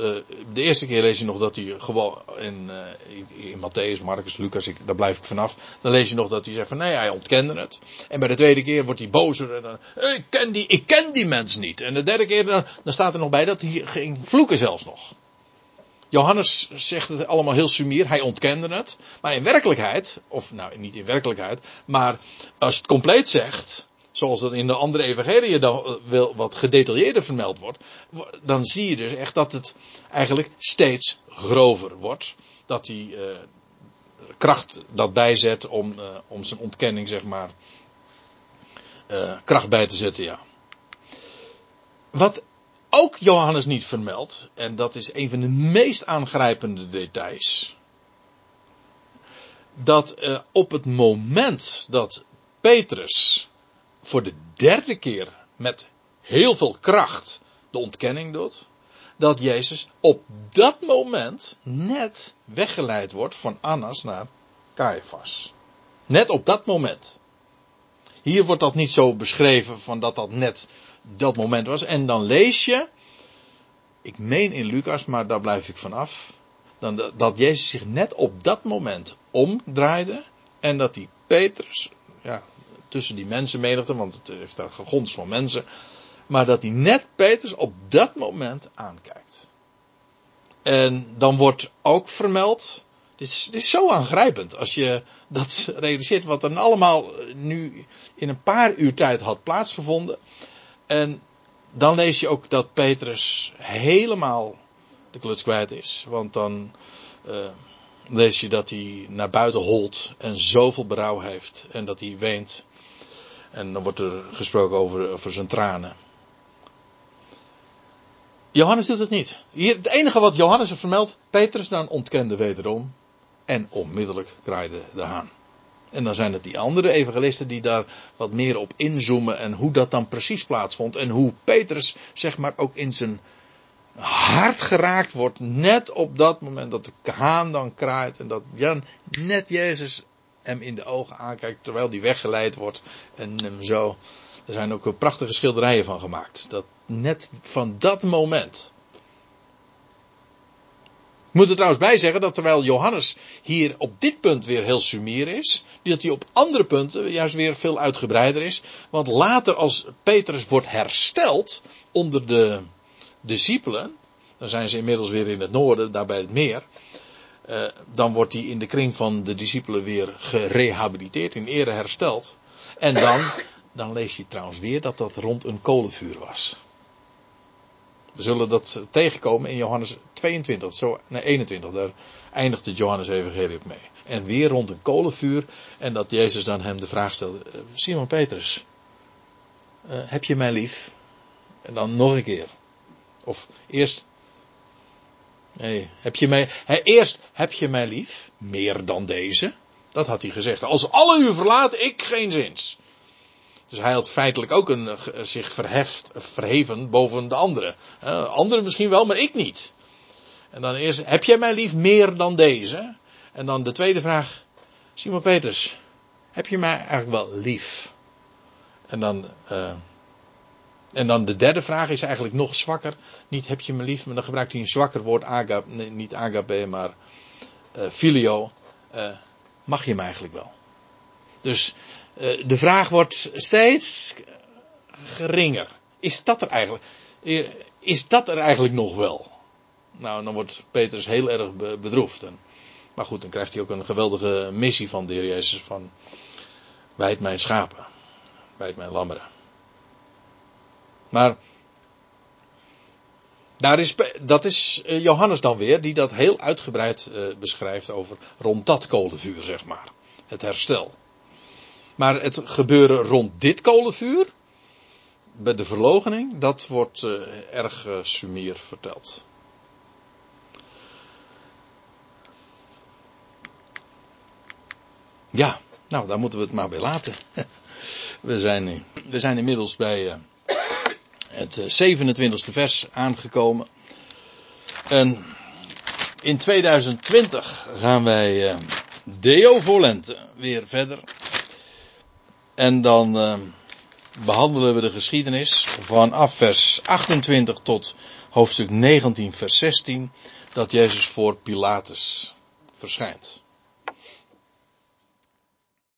de eerste keer lees je nog dat hij gewoon in, uh, in Matthäus, Marcus, Lucas, ik, daar blijf ik vanaf. Dan lees je nog dat hij zegt van nee, hij ontkende het. En bij de tweede keer wordt hij bozer. En dan, ik, ken die, ik ken die mens niet. En de derde keer dan, dan staat er nog bij dat hij ging vloeken zelfs nog. Johannes zegt het allemaal heel sumier, hij ontkende het. Maar in werkelijkheid, of nou niet in werkelijkheid, maar als het compleet zegt, zoals dat in de andere evangelie dan eh, wel wat gedetailleerder vermeld wordt, dan zie je dus echt dat het eigenlijk steeds grover wordt. Dat hij uh, kracht dat bijzet om, uh, om zijn ontkenning, zeg maar, kracht bij te zetten, ja. Wat ook Johannes niet vermeldt, en dat is een van de meest aangrijpende details, dat op het moment dat Petrus voor de derde keer met heel veel kracht de ontkenning doet, dat Jezus op dat moment net weggeleid wordt van Annas naar Caiaphas. Net op dat moment. Hier wordt dat niet zo beschreven van dat dat net dat moment was. En dan lees je, ik meen in Lucas, maar daar blijf ik vanaf, dat Jezus zich net op dat moment omdraaide en dat die Petrus, ja, tussen die mensenmenigte, want het heeft daar gegons van mensen. Maar dat hij net Petrus op dat moment aankijkt. En dan wordt ook vermeld. Dit is, zo aangrijpend als je dat realiseert wat er allemaal nu in een paar uur tijd had plaatsgevonden. En dan lees je ook dat Petrus helemaal de kluts kwijt is. Want dan uh, lees je dat hij naar buiten holt en zoveel berouw heeft. En dat hij weent. En dan wordt er gesproken over, zijn tranen. Johannes doet het niet. Hier, het enige wat Johannes er vermeldt, Petrus dan ontkende wederom. En onmiddellijk kraaide de haan. En dan zijn het die andere evangelisten die daar wat meer op inzoomen en hoe dat dan precies plaatsvond. En hoe Petrus, zeg maar, ook in zijn hart geraakt wordt. Net op dat moment dat de haan dan kraait. En dat Jan net Jezus hem in de ogen aankijkt terwijl hij weggeleid wordt en hem zo Er zijn ook prachtige schilderijen van gemaakt. Dat net van dat moment. Ik moet er trouwens bij zeggen dat terwijl Johannes hier op dit punt weer heel sumier is, dat hij op andere punten juist weer veel uitgebreider is. Want later als Petrus wordt hersteld onder de discipelen, dan zijn ze inmiddels weer in het noorden, daar bij het meer. Uh, dan wordt hij in de kring van de discipelen weer gerehabiliteerd, in ere hersteld. En dan, dan lees je trouwens weer dat dat rond een kolenvuur was. We zullen dat tegenkomen in Johannes 22, zo, nee 21, daar eindigt het Johannes Evangelie mee. En weer rond een kolenvuur en dat Jezus dan hem de vraag stelde, eh, Simon Petrus, uh, heb je mij lief? En dan nog een keer. Of eerst, nee, heb je mij, eerst heb je mij lief, meer dan deze. Dat had hij gezegd. Als alle u verlaten, ik geen zins. Dus hij had feitelijk ook een, eh, zich verheft, verheven boven de anderen. Uh, anderen misschien wel, maar ik niet. En dan eerst, heb jij mij lief meer dan deze? En dan de tweede vraag, Simon Peters, heb je mij eigenlijk wel lief? En dan, uh, en dan de derde vraag is eigenlijk nog zwakker. Niet heb je me lief, maar dan gebruikt hij een zwakker woord, agape, nee, niet agape, maar uh, filio. Uh, mag je me eigenlijk wel? Dus uh, de vraag wordt steeds geringer. Is dat er eigenlijk? Is dat er eigenlijk nog wel? Nou, dan wordt Petrus heel erg bedroefd. En, maar goed, dan krijgt hij ook een geweldige missie van de Heer Jezus van wijd mijn schapen, wijd mijn lammeren. Maar daar is, dat is Johannes dan weer, die dat heel uitgebreid uh, beschrijft over rond dat kolenvuur, zeg maar. Het herstel. Maar het gebeuren rond dit kolenvuur, bij de verlogening, dat wordt uh, erg sumier verteld. Ja, nou, daar moeten we het maar bij laten. <laughs> We zijn, we zijn inmiddels bij het 27e vers aangekomen. En in 2020 gaan wij Deo Volente weer verder. En dan uh, behandelen we de geschiedenis vanaf vers 28 tot hoofdstuk 19, vers 16, dat Jezus voor Pilatus verschijnt.